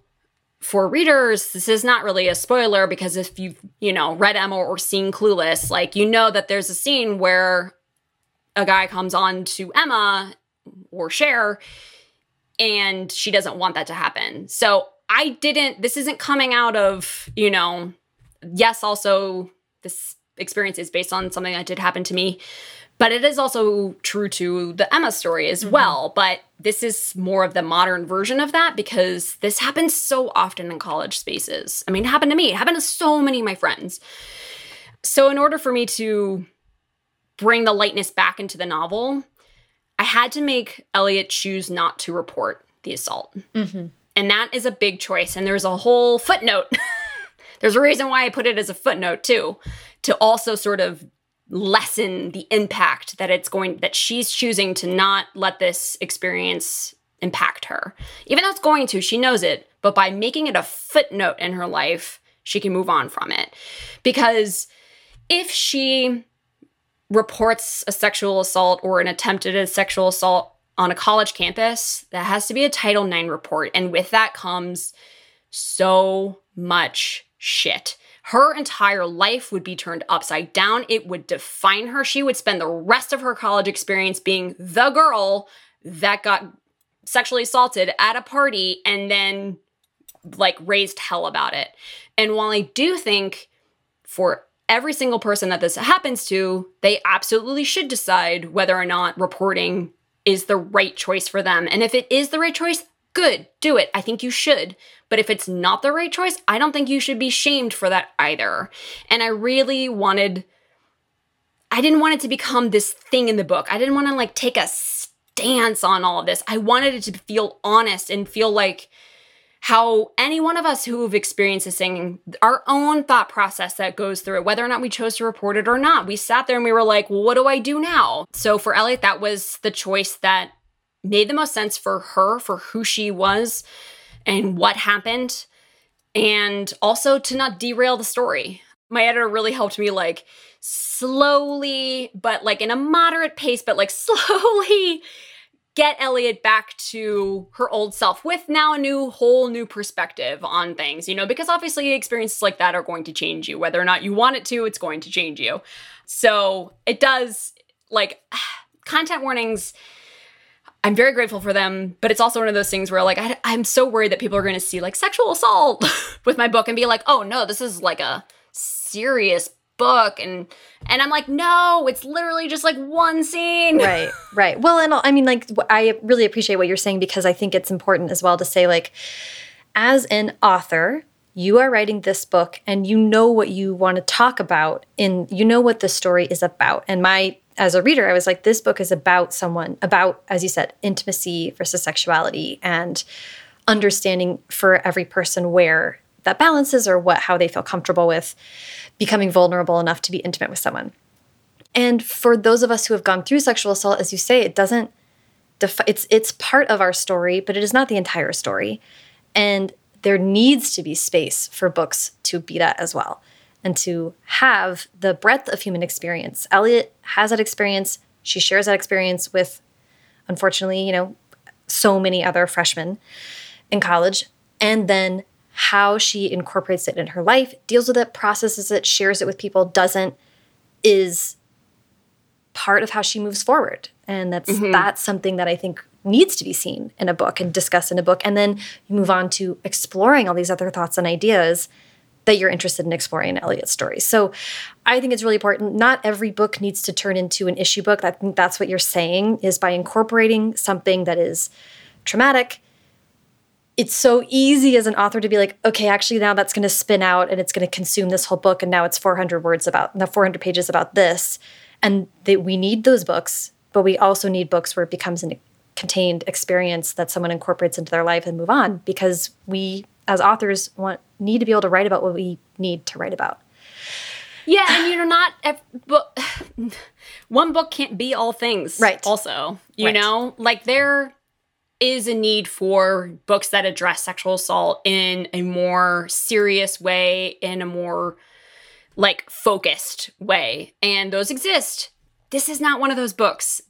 for readers, this is not really a spoiler because if you've, you know, read Emma or seen Clueless, like you know that there's a scene where a guy comes on to Emma or Cher and she doesn't want that to happen. So I didn't, this isn't coming out of, you know, yes, also this experience is based on something that did happen to me, but it is also true to the Emma story as mm-hmm. well. But this is more of the modern version of that because this happens so often in college spaces. I mean, it happened to me, it happened to so many of my friends. So, in order for me to bring the lightness back into the novel, I had to make Elliot choose not to report the assault. Mm-hmm. And that is a big choice. And there's a whole footnote. there's a reason why I put it as a footnote, too, to also sort of lessen the impact that it's going that she's choosing to not let this experience impact her. Even though it's going to, she knows it, but by making it a footnote in her life, she can move on from it. Because if she reports a sexual assault or an attempted sexual assault on a college campus, that has to be a Title IX report. And with that comes so much shit her entire life would be turned upside down. It would define her. She would spend the rest of her college experience being the girl that got sexually assaulted at a party and then like raised hell about it. And while I do think for every single person that this happens to, they absolutely should decide whether or not reporting is the right choice for them. And if it is the right choice, good, do it. I think you should. But if it's not the right choice, I don't think you should be shamed for that either. And I really wanted, I didn't want it to become this thing in the book. I didn't want to like take a stance on all of this. I wanted it to feel honest and feel like how any one of us who've experienced this thing, our own thought process that goes through it, whether or not we chose to report it or not. We sat there and we were like, well, what do I do now? So for Elliot, that was the choice that made the most sense for her, for who she was and what happened, and also to not derail the story. My editor really helped me like slowly, but like in a moderate pace, but like slowly get Elliot back to her old self with now a new whole new perspective on things, you know, because obviously experiences like that are going to change you. Whether or not you want it to, it's going to change you. So it does like content warnings I'm very grateful for them, but it's also one of those things where like I, am so worried that people are going to see like sexual assault with my book and be like, "Oh no, this is like a serious book," and and I'm like, "No, it's literally just like one scene." Right, right. Well, and I mean, like, I really appreciate what you're saying because I think it's important as well to say like, as an author, you are writing this book and you know what you want to talk about and you know what the story is about and my as a reader, I was like, this book is about someone, about, as you said, intimacy versus sexuality and understanding for every person where that balances or what how they feel comfortable with becoming vulnerable enough to be intimate with someone. And for those of us who have gone through sexual assault, as you say, it doesn't it's it's part of our story, but it is not the entire story. And there needs to be space for books to be that as well and to have the breadth of human experience. Elliot has that experience. She shares that experience with unfortunately, you know, so many other freshmen in college. And then how she incorporates it in her life, deals with it, processes it, shares it with people, doesn't, is part of how she moves forward. And that's mm-hmm. that's something that I think needs to be seen in a book and discussed in a book. And then you move on to exploring all these other thoughts and ideas that you're interested in exploring in story. So I think it's really important. Not every book needs to turn into an issue book. I think that's what you're saying is by incorporating something that is traumatic. It's so easy as an author to be like, okay, actually now that's going to spin out and it's going to consume this whole book and now it's 400 words about, the 400 pages about this. And that we need those books, but we also need books where it becomes an contained experience that someone incorporates into their life and move on because we as authors want need to be able to write about what we need to write about. Yeah, and you know, not but one book can't be all things. Right. Also, you right. know, like there is a need for books that address sexual assault in a more serious way, in a more like focused way, and those exist. This is not one of those books.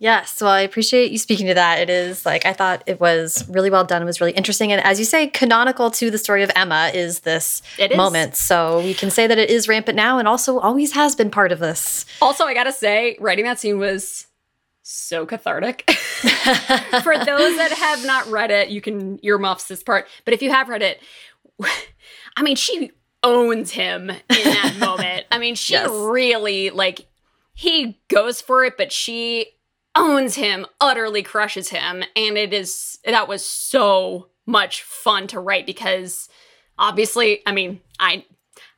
Yes, well, I appreciate you speaking to that. It is like I thought it was really well done. It was really interesting, and as you say, canonical to the story of Emma is this moment. So we can say that it is rampant now, and also always has been part of this. Also, I gotta say, writing that scene was so cathartic. For those that have not read it, you can earmuffs this part. But if you have read it, I mean, she owns him in that moment. I mean, she yes. really like he goes for it, but she owns him, utterly crushes him. And it is, that was so much fun to write because obviously, I mean, I,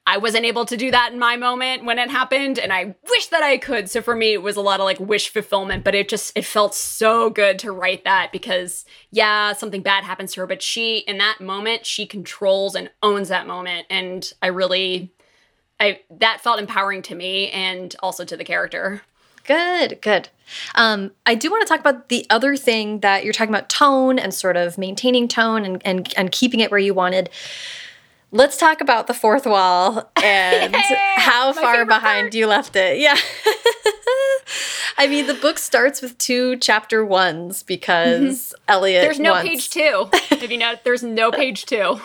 I wasn't able to do that in my moment when it happened, and I wish that I could. So for me, it was a lot of like wish fulfillment, but it just it felt so good to write that because yeah, something bad happens to her, but she in that moment she controls and owns that moment, and I really, I that felt empowering to me and also to the character. Good, good. Um, I do want to talk about the other thing that you're talking about tone and sort of maintaining tone and, and, and keeping it where you wanted. Let's talk about the fourth wall and how far behind part. you left it. Yeah. I mean, the book starts with two chapter ones because mm-hmm. Elliot. There's no wants... page two. If you know, there's no page two.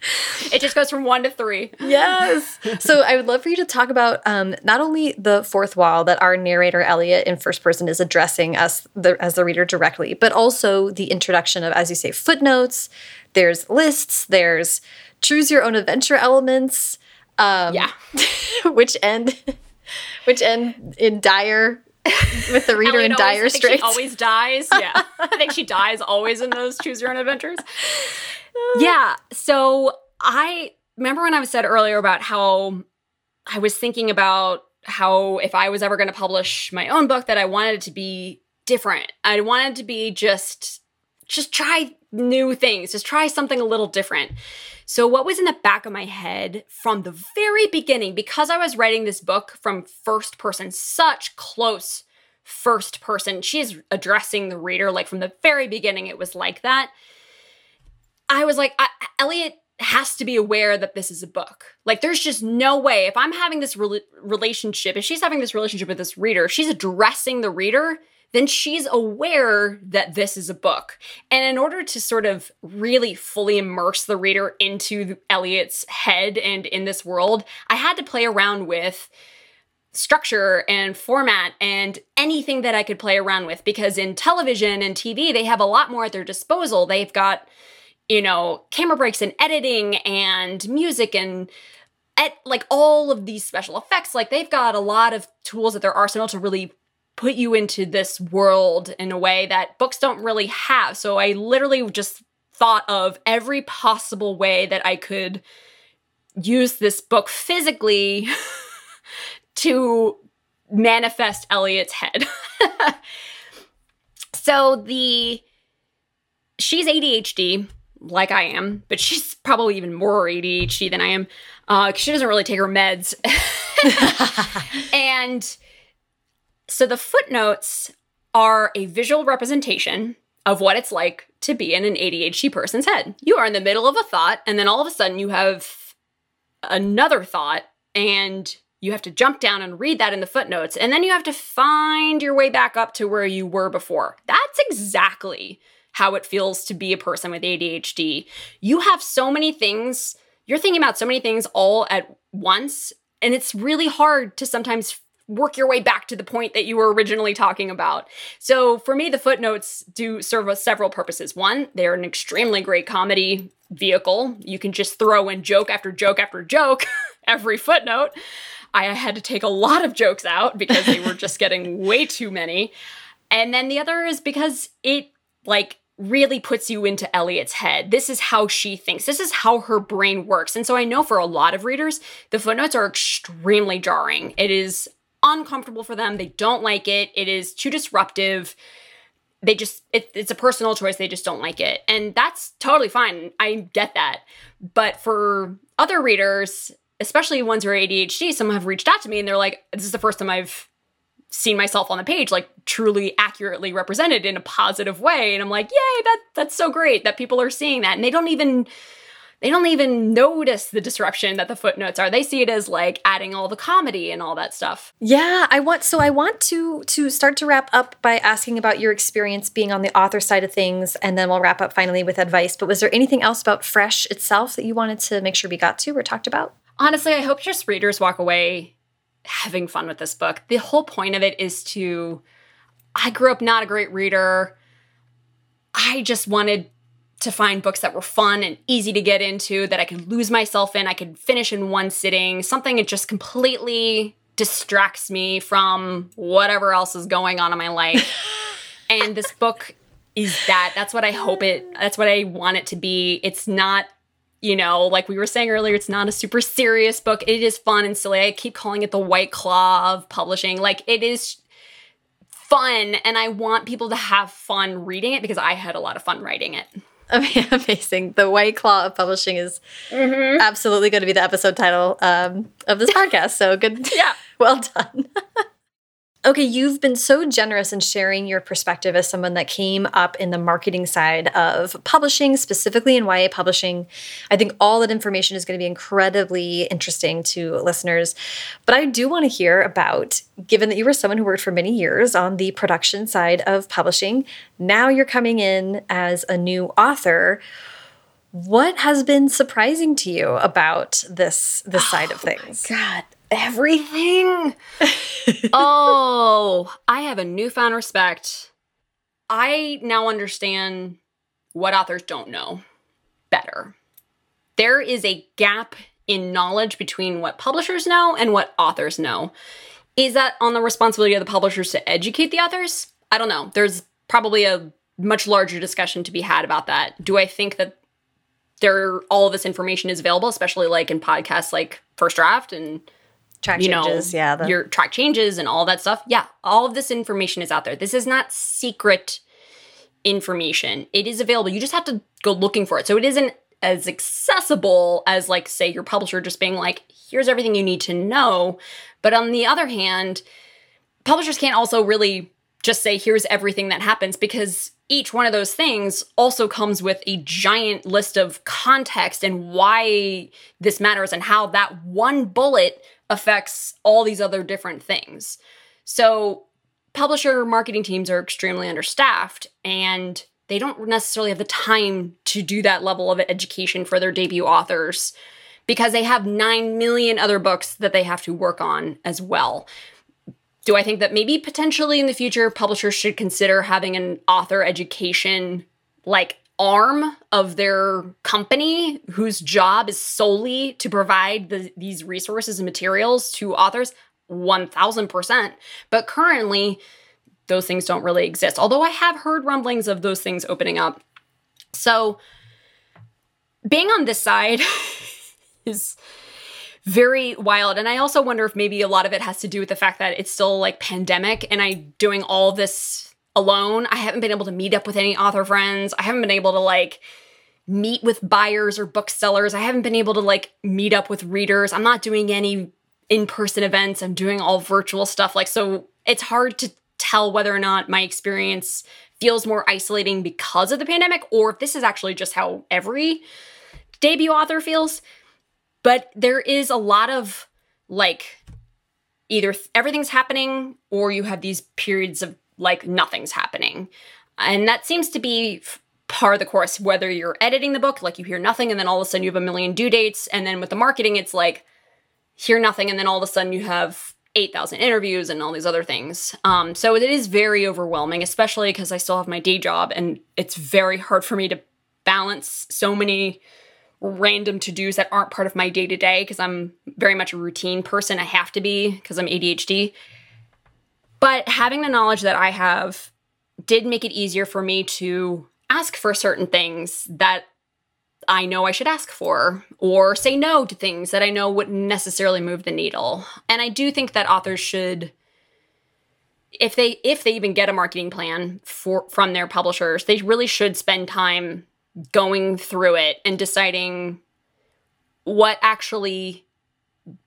it just goes from one to three. Yes. So I would love for you to talk about um, not only the fourth wall that our narrator Elliot in first person is addressing us the, as the reader directly, but also the introduction of, as you say, footnotes. There's lists. There's choose your own adventure elements. Um, yeah. which end, which end in dire with the reader in dire always, straits. always dies. Yeah, I think she dies always in those choose your own adventures. Yeah. So I remember when I was said earlier about how I was thinking about how if I was ever going to publish my own book, that I wanted it to be different. I wanted to be just just try new things, just try something a little different. So, what was in the back of my head from the very beginning, because I was writing this book from first person, such close first person, She's addressing the reader like from the very beginning, it was like that. I was like, I, Elliot has to be aware that this is a book. Like, there's just no way. If I'm having this re- relationship, if she's having this relationship with this reader, she's addressing the reader, then she's aware that this is a book. And in order to sort of really fully immerse the reader into Elliot's head and in this world, I had to play around with structure and format and anything that I could play around with because in television and TV, they have a lot more at their disposal. They've got you know, camera breaks and editing and music and at like all of these special effects. Like they've got a lot of tools at their arsenal to really put you into this world in a way that books don't really have. So I literally just thought of every possible way that I could use this book physically to manifest Elliot's head. so the she's ADHD like I am, but she's probably even more ADHD than I am. Uh, she doesn't really take her meds. and so the footnotes are a visual representation of what it's like to be in an ADHD person's head. You are in the middle of a thought, and then all of a sudden you have another thought, and you have to jump down and read that in the footnotes, and then you have to find your way back up to where you were before. That's exactly how it feels to be a person with ADHD. You have so many things, you're thinking about so many things all at once, and it's really hard to sometimes work your way back to the point that you were originally talking about. So for me, the footnotes do serve several purposes. One, they're an extremely great comedy vehicle. You can just throw in joke after joke after joke every footnote. I had to take a lot of jokes out because they were just getting way too many. And then the other is because it like really puts you into Elliot's head. This is how she thinks. This is how her brain works. And so I know for a lot of readers, the footnotes are extremely jarring. It is uncomfortable for them. They don't like it. It is too disruptive. They just, it, it's a personal choice. They just don't like it. And that's totally fine. I get that. But for other readers, especially ones who are ADHD, some have reached out to me and they're like, this is the first time I've seen myself on the page like truly accurately represented in a positive way. And i'm like yay that that's so great that people are seeing that. And they don't even they don't even notice the disruption that the footnotes are. They see it as like adding all the comedy and all that stuff. Yeah i want so i want to to start to wrap up by asking about your experience being on the author side of things and then we'll wrap up finally with advice. But was there anything else about fresh itself that you wanted to make sure we got to or talked about? Honestly i hope just readers walk away having fun with this book. The whole point of it is to I grew up not a great reader. I just wanted to find books that were fun and easy to get into that I could lose myself in, I could finish in one sitting, something that just completely distracts me from whatever else is going on in my life. and this book is that. That's what I hope it that's what I want it to be. It's not you know, like we were saying earlier, it's not a super serious book. It is fun and silly. I keep calling it the White Claw of publishing. Like it is fun, and I want people to have fun reading it because I had a lot of fun writing it. Amazing. The White Claw of Publishing is mm-hmm. absolutely going to be the episode title um, of this podcast. So good. yeah. Well done. Okay, you've been so generous in sharing your perspective as someone that came up in the marketing side of publishing, specifically in YA publishing. I think all that information is going to be incredibly interesting to listeners. But I do want to hear about, given that you were someone who worked for many years on the production side of publishing, now you're coming in as a new author. What has been surprising to you about this this oh side of oh things? God, everything. oh, I have a newfound respect. I now understand what authors don't know better. There is a gap in knowledge between what publishers know and what authors know. Is that on the responsibility of the publishers to educate the authors? I don't know. There's probably a much larger discussion to be had about that. Do I think that there all of this information is available, especially like in podcasts like First Draft and track you changes, know, yeah, the- your track changes and all that stuff. Yeah, all of this information is out there. This is not secret information. It is available. You just have to go looking for it. So it isn't as accessible as like say your publisher just being like, here's everything you need to know. But on the other hand, publishers can't also really just say here's everything that happens because each one of those things also comes with a giant list of context and why this matters and how that one bullet affects all these other different things. So, publisher marketing teams are extremely understaffed and they don't necessarily have the time to do that level of education for their debut authors because they have 9 million other books that they have to work on as well. Do I think that maybe potentially in the future publishers should consider having an author education like arm of their company whose job is solely to provide the, these resources and materials to authors 1000% but currently those things don't really exist although i have heard rumblings of those things opening up. So being on this side is very wild and i also wonder if maybe a lot of it has to do with the fact that it's still like pandemic and i doing all this alone. I haven't been able to meet up with any author friends. I haven't been able to like meet with buyers or booksellers. I haven't been able to like meet up with readers. I'm not doing any in-person events. I'm doing all virtual stuff. Like so it's hard to tell whether or not my experience feels more isolating because of the pandemic or if this is actually just how every debut author feels. But there is a lot of like either th- everything's happening or you have these periods of like nothing's happening. And that seems to be part of the course, whether you're editing the book, like you hear nothing, and then all of a sudden you have a million due dates. And then with the marketing, it's like hear nothing, and then all of a sudden you have 8,000 interviews and all these other things. Um, so it is very overwhelming, especially because I still have my day job and it's very hard for me to balance so many random to dos that aren't part of my day to day because I'm very much a routine person. I have to be because I'm ADHD. But having the knowledge that I have did make it easier for me to ask for certain things that I know I should ask for, or say no to things that I know wouldn't necessarily move the needle. And I do think that authors should if they if they even get a marketing plan for from their publishers, they really should spend time going through it and deciding what actually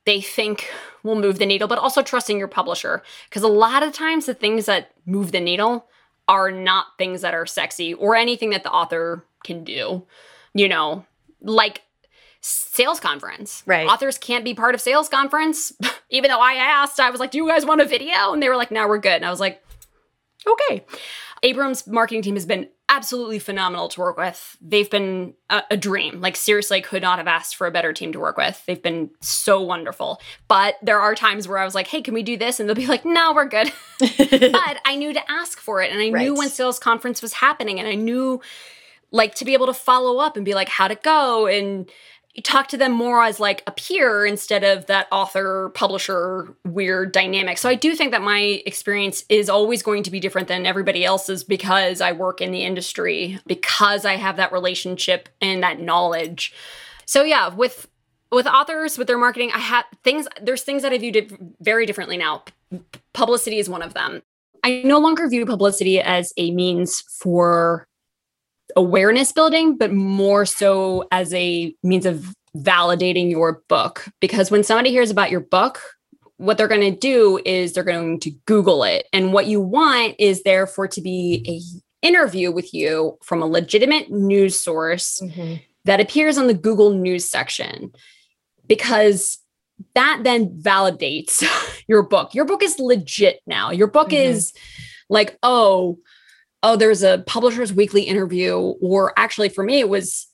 they think will move the needle, but also trusting your publisher. Because a lot of times the things that move the needle are not things that are sexy or anything that the author can do. You know, like sales conference. Right. Authors can't be part of sales conference. Even though I asked, I was like, do you guys want a video? And they were like, no, we're good. And I was like, okay. Abrams' marketing team has been absolutely phenomenal to work with. They've been a, a, dream. Like, seriously, I could not have asked for a better team to work with. They've been so wonderful. But there are times where I was like, hey, can we do this? And they'll be like, no, we're good. but I knew to ask for it. And I right. knew when sales conference was happening. And I knew, like, to be able to follow up and be like, how'd it go? And talk to them more as like a peer instead of that author publisher weird dynamic. So I do think that my experience is always going to be different than everybody else's because I work in the industry, because I have that relationship and that knowledge. So yeah, with with authors with their marketing, I have things there's things that I view very differently now. Publicity is one of them. I no longer view publicity as a means for awareness building, but more so as a means of validating your book. Because when somebody hears about your book, what they're going to do is they're going to Google it. And what you want is there therefore to be a interview with you from a legitimate news source mm-hmm. that appears on the Google News section. Because that then validates your book. Your book is legit now. Your book mm-hmm. is like, oh, oh, there's a publisher's weekly interview, or actually for me, it was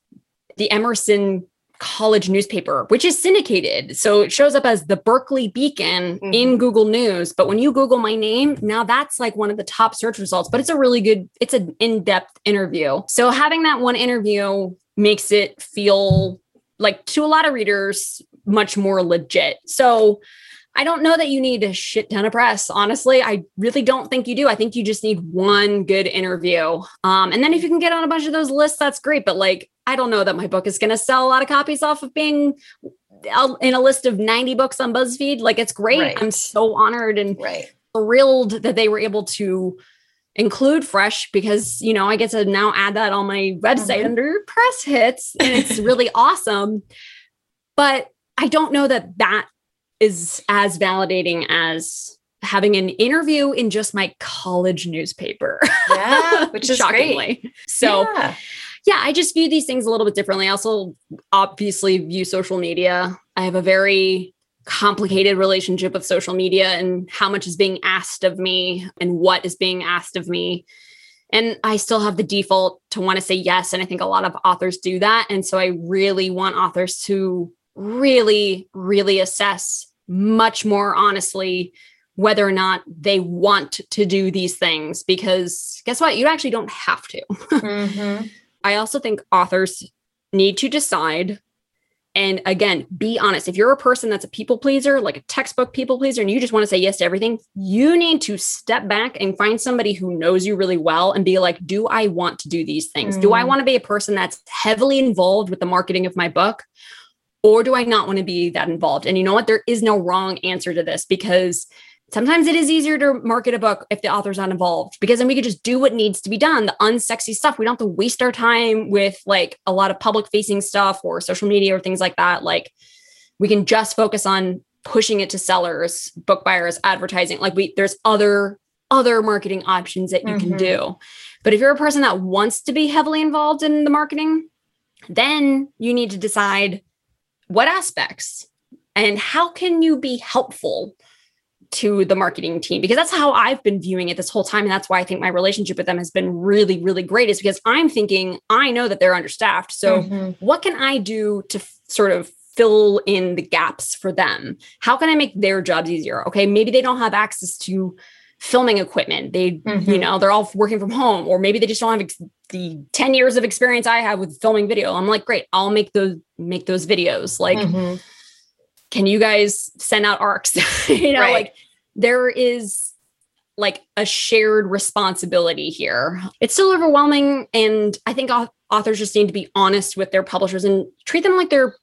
the Emerson college newspaper, which is syndicated. So it shows up as the Berkeley Beacon mm-hmm. in Google News. But when you Google my name, now that's like one of the top search results, but it's a really good, it's an in depth interview. So having that one interview makes it feel like to a lot of readers much more legit. So I don't know that you need a shit ton of press. Honestly, I really don't think you do. I think you just need one good interview. Um, and then if you can get on a bunch of those lists, that's great. But like, I don't know that my book is going to sell a lot of copies off of being in a list of 90 books on BuzzFeed. Like, it's great. Right. I'm so honored and right. thrilled that they were able to include fresh because you know i get to now add that on my website mm-hmm. under press hits and it's really awesome but i don't know that that is as validating as having an interview in just my college newspaper. Yeah, which is shockingly. Great. So yeah. yeah, I just view these things a little bit differently. I also obviously view social media. I have a very complicated relationship with social media and how much is being asked of me and what is being asked of me. And I still have the default to want to say yes. And I think a lot of authors do that. And so I really want authors to really, really assess much more honestly whether or not they want to do these things because guess what you actually don't have to mm-hmm. i also think authors need to decide and again be honest if you're a person that's a people pleaser like a textbook people pleaser and you just want to say yes to everything you need to step back and find somebody who knows you really well and be like do i want to do these things mm. do i mm. want to be a person that's heavily involved with the marketing of my book or do I not want to be that involved? And you know what? There is no wrong answer to this because sometimes it is easier to market a book if the author's not involved because then we could just do what needs to be done, the unsexy stuff. We don't have to waste our time with like a lot of public facing stuff or social media or things like that. Like we can just focus on pushing it to sellers, book buyers, advertising. Like we there's other other marketing options that you mm-hmm. can do. But if you're a person that wants to be heavily involved in the marketing, then you need to decide what aspects and how can you be helpful to the marketing team because that's how I've been viewing it this whole time. And that's why I think my relationship with them has been really, really great, is because I'm thinking, I know that they're understaffed. So, mm-hmm. what can I do to f- sort of fill in the gaps for them? How can I make their jobs easier? Okay, maybe they don't have access to filming equipment. They, mm-hmm. you know, they're all working from home, or maybe they just don't have ex- the 10 years of experience I have with filming video. I'm like, great, I'll make those make those videos. Like, mm-hmm. can you guys send out arcs? you know, right. like there is like a shared responsibility here. It's still overwhelming. And I think authors just need to be honest with their publishers and treat them like they're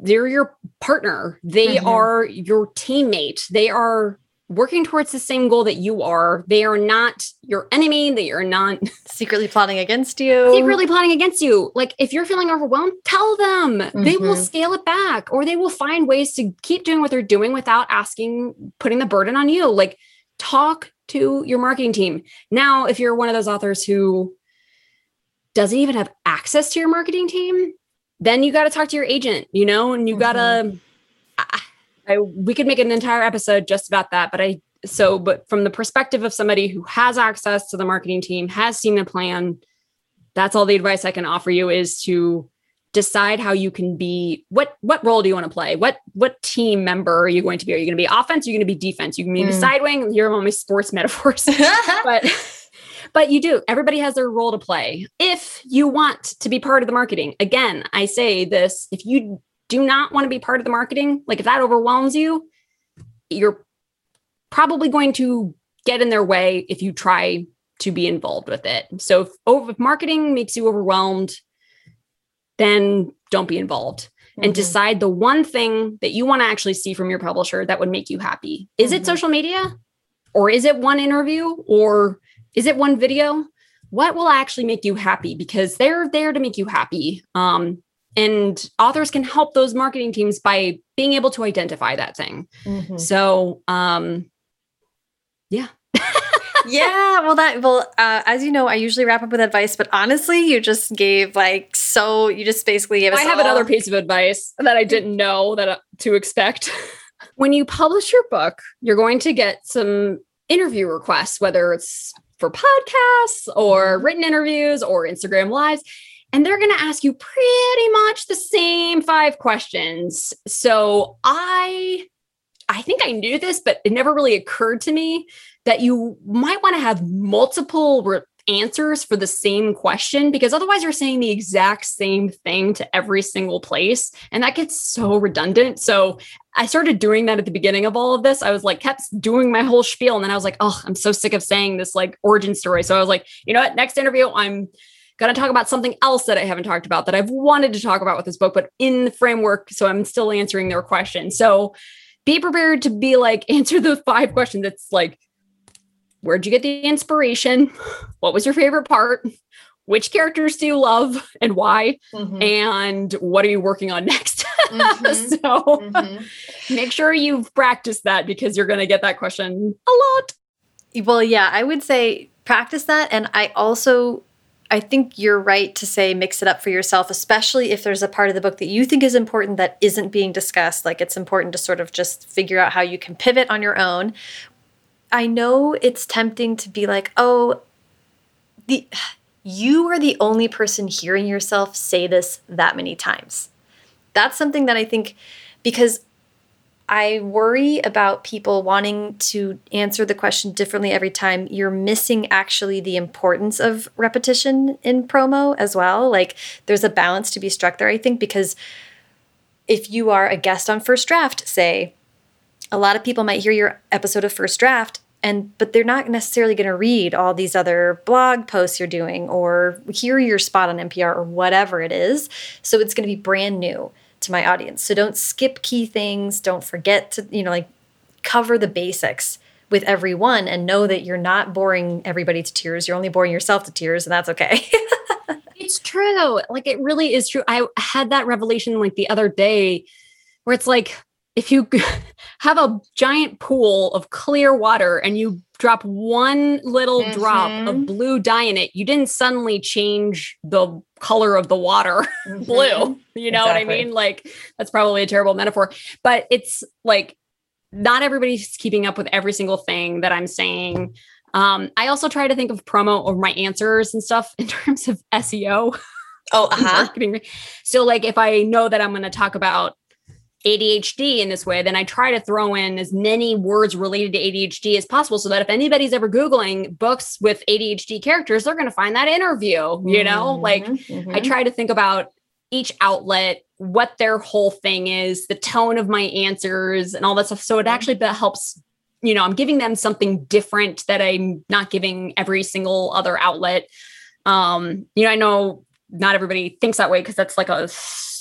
they're your partner. They mm-hmm. are your teammate. They are working towards the same goal that you are. They are not your enemy. They are not secretly plotting against you. Secretly plotting against you. Like if you're feeling overwhelmed, tell them. Mm-hmm. They will mm-hmm. scale it back or they will find ways to keep doing what they're doing without asking, putting the burden on you. Like talk to your marketing team. Now, if you're one of those authors who doesn't even have access to your marketing team, then you got to talk to your agent, you know, and you mm-hmm. got to I, we could make an entire episode just about that, but I so but from the perspective of somebody who has access to the marketing team, has seen the plan, that's all the advice I can offer you is to decide how you can be what what role do you want to play? What what team member are you going to be? Are you going to be offense? Are you going to be defense? You can be mm. side wing you're on my sports metaphors but but you do. Everybody has their role to play. If you want to be part of the marketing again i say this if you do not want to be part of the marketing, like if that overwhelms you, you're probably going to get in their way if you try to be involved with it. So if, if marketing makes you overwhelmed, then don't be involved mm-hmm. and decide the one thing that you want to actually see from your publisher that would make you happy. Is mm-hmm. it social media? Or is it one interview? Or is it one video? What will actually make you happy? Because they're there to make you happy. Um, and authors can help those marketing teams by being able to identify that thing mm-hmm. so um yeah yeah well that well uh, as you know i usually wrap up with advice but honestly you just gave like so you just basically gave us i have all- another piece of advice that i didn't know that uh, to expect when you publish your book you're going to get some interview requests whether it's for podcasts or mm-hmm. written interviews or instagram lives and they're going to ask you pretty much the same five questions. So I I think I knew this, but it never really occurred to me that you might want to have multiple re- answers for the same question because otherwise you're saying the exact same thing to every single place and that gets so redundant. So I started doing that at the beginning of all of this. I was like kept doing my whole spiel and then I was like, "Oh, I'm so sick of saying this like origin story." So I was like, "You know what? Next interview I'm going to talk about something else that I haven't talked about that I've wanted to talk about with this book, but in the framework. So I'm still answering their questions. So be prepared to be like, answer the five questions. It's like, where'd you get the inspiration? What was your favorite part? Which characters do you love and why? Mm-hmm. And what are you working on next? Mm-hmm. so mm-hmm. make sure you've practiced that because you're going to get that question a lot. Well, yeah, I would say practice that. And I also I think you're right to say mix it up for yourself, especially if there's a part of the book that you think is important that isn't being discussed. Like it's important to sort of just figure out how you can pivot on your own. I know it's tempting to be like, oh, the you are the only person hearing yourself say this that many times. That's something that I think because I worry about people wanting to answer the question differently every time. You're missing actually the importance of repetition in promo as well. Like there's a balance to be struck there, I think, because if you are a guest on First Draft, say, a lot of people might hear your episode of First Draft and but they're not necessarily going to read all these other blog posts you're doing or hear your spot on NPR or whatever it is. So it's going to be brand new to my audience. So don't skip key things. Don't forget to, you know, like cover the basics with everyone and know that you're not boring everybody to tears. You're only boring yourself to tears, and that's okay. it's true. Like it really is true. I had that revelation like the other day where it's like if you have a giant pool of clear water and you drop one little mm-hmm. drop of mm-hmm. blue dye in it, you didn't suddenly change the color of the water mm-hmm. blue. You know exactly. what I mean? Like that's probably a terrible metaphor, but it's like not everybody's keeping up with every single thing that I'm saying. Um, I also try to think of promo or my answers and stuff in terms of SEO. Oh, uh-huh. marketing. So, like, if I know that I'm going to talk about ADHD in this way, then I try to throw in as many words related to ADHD as possible so that if anybody's ever Googling books with ADHD characters, they're going to find that interview. You know, mm-hmm, like mm-hmm. I try to think about each outlet, what their whole thing is, the tone of my answers, and all that stuff. So it actually helps. You know, I'm giving them something different that I'm not giving every single other outlet. Um, you know, I know not everybody thinks that way because that's like a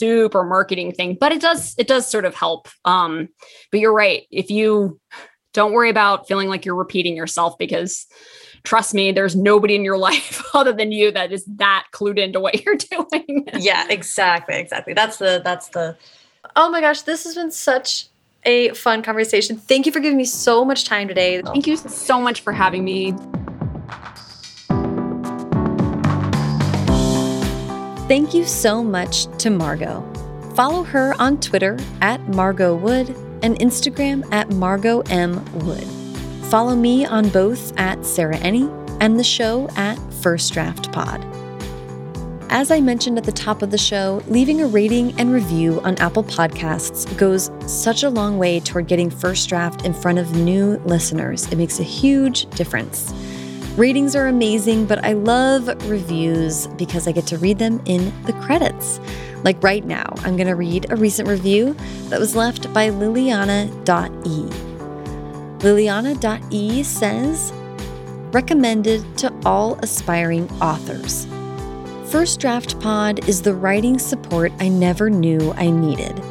super marketing thing but it does it does sort of help. Um but you're right. If you don't worry about feeling like you're repeating yourself because trust me there's nobody in your life other than you that is that clued into what you're doing. Yeah exactly exactly. That's the that's the oh my gosh this has been such a fun conversation. Thank you for giving me so much time today. Thank you so much for having me Thank you so much to Margot. Follow her on Twitter at Margot Wood and Instagram at Margot M. Wood. Follow me on both at Sarah Enni and the show at First Draft Pod. As I mentioned at the top of the show, leaving a rating and review on Apple Podcasts goes such a long way toward getting First Draft in front of new listeners. It makes a huge difference. Ratings are amazing, but I love reviews because I get to read them in the credits. Like right now, I'm going to read a recent review that was left by Liliana.e. Liliana.e says, Recommended to all aspiring authors. First Draft Pod is the writing support I never knew I needed.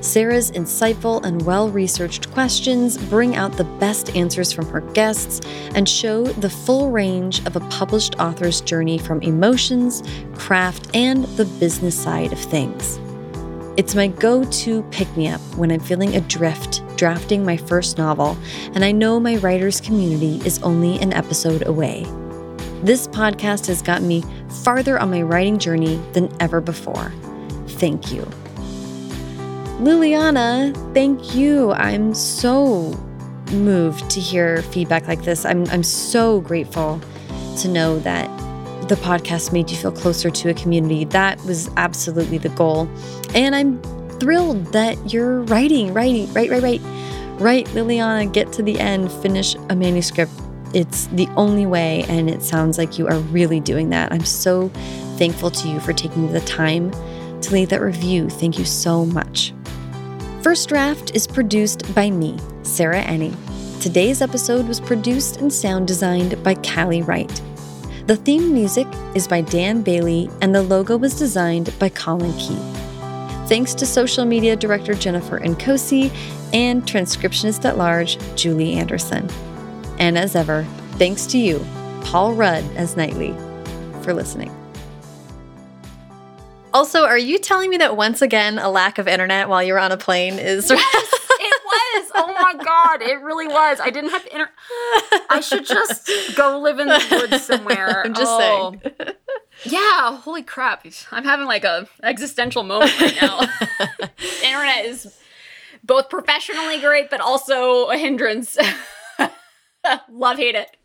Sarah's insightful and well researched questions bring out the best answers from her guests and show the full range of a published author's journey from emotions, craft, and the business side of things. It's my go to pick me up when I'm feeling adrift drafting my first novel, and I know my writer's community is only an episode away. This podcast has gotten me farther on my writing journey than ever before. Thank you. Liliana, thank you. I'm so moved to hear feedback like this. I'm, I'm so grateful to know that the podcast made you feel closer to a community. That was absolutely the goal. And I'm thrilled that you're writing, writing, write, write, write. Write, Liliana, get to the end, finish a manuscript. It's the only way, and it sounds like you are really doing that. I'm so thankful to you for taking the time to leave that review. Thank you so much. First Draft is produced by me, Sarah Enni. Today's episode was produced and sound designed by Callie Wright. The theme music is by Dan Bailey, and the logo was designed by Colin Keith. Thanks to social media director Jennifer Nkosi and transcriptionist at large Julie Anderson. And as ever, thanks to you, Paul Rudd as Knightley, for listening. Also, are you telling me that once again a lack of internet while you're on a plane is? Yes, it was. Oh my god, it really was. I didn't have internet. I should just go live in the woods somewhere. I'm just oh. saying. Yeah, holy crap. I'm having like a existential moment right now. internet is both professionally great but also a hindrance. Love hate it.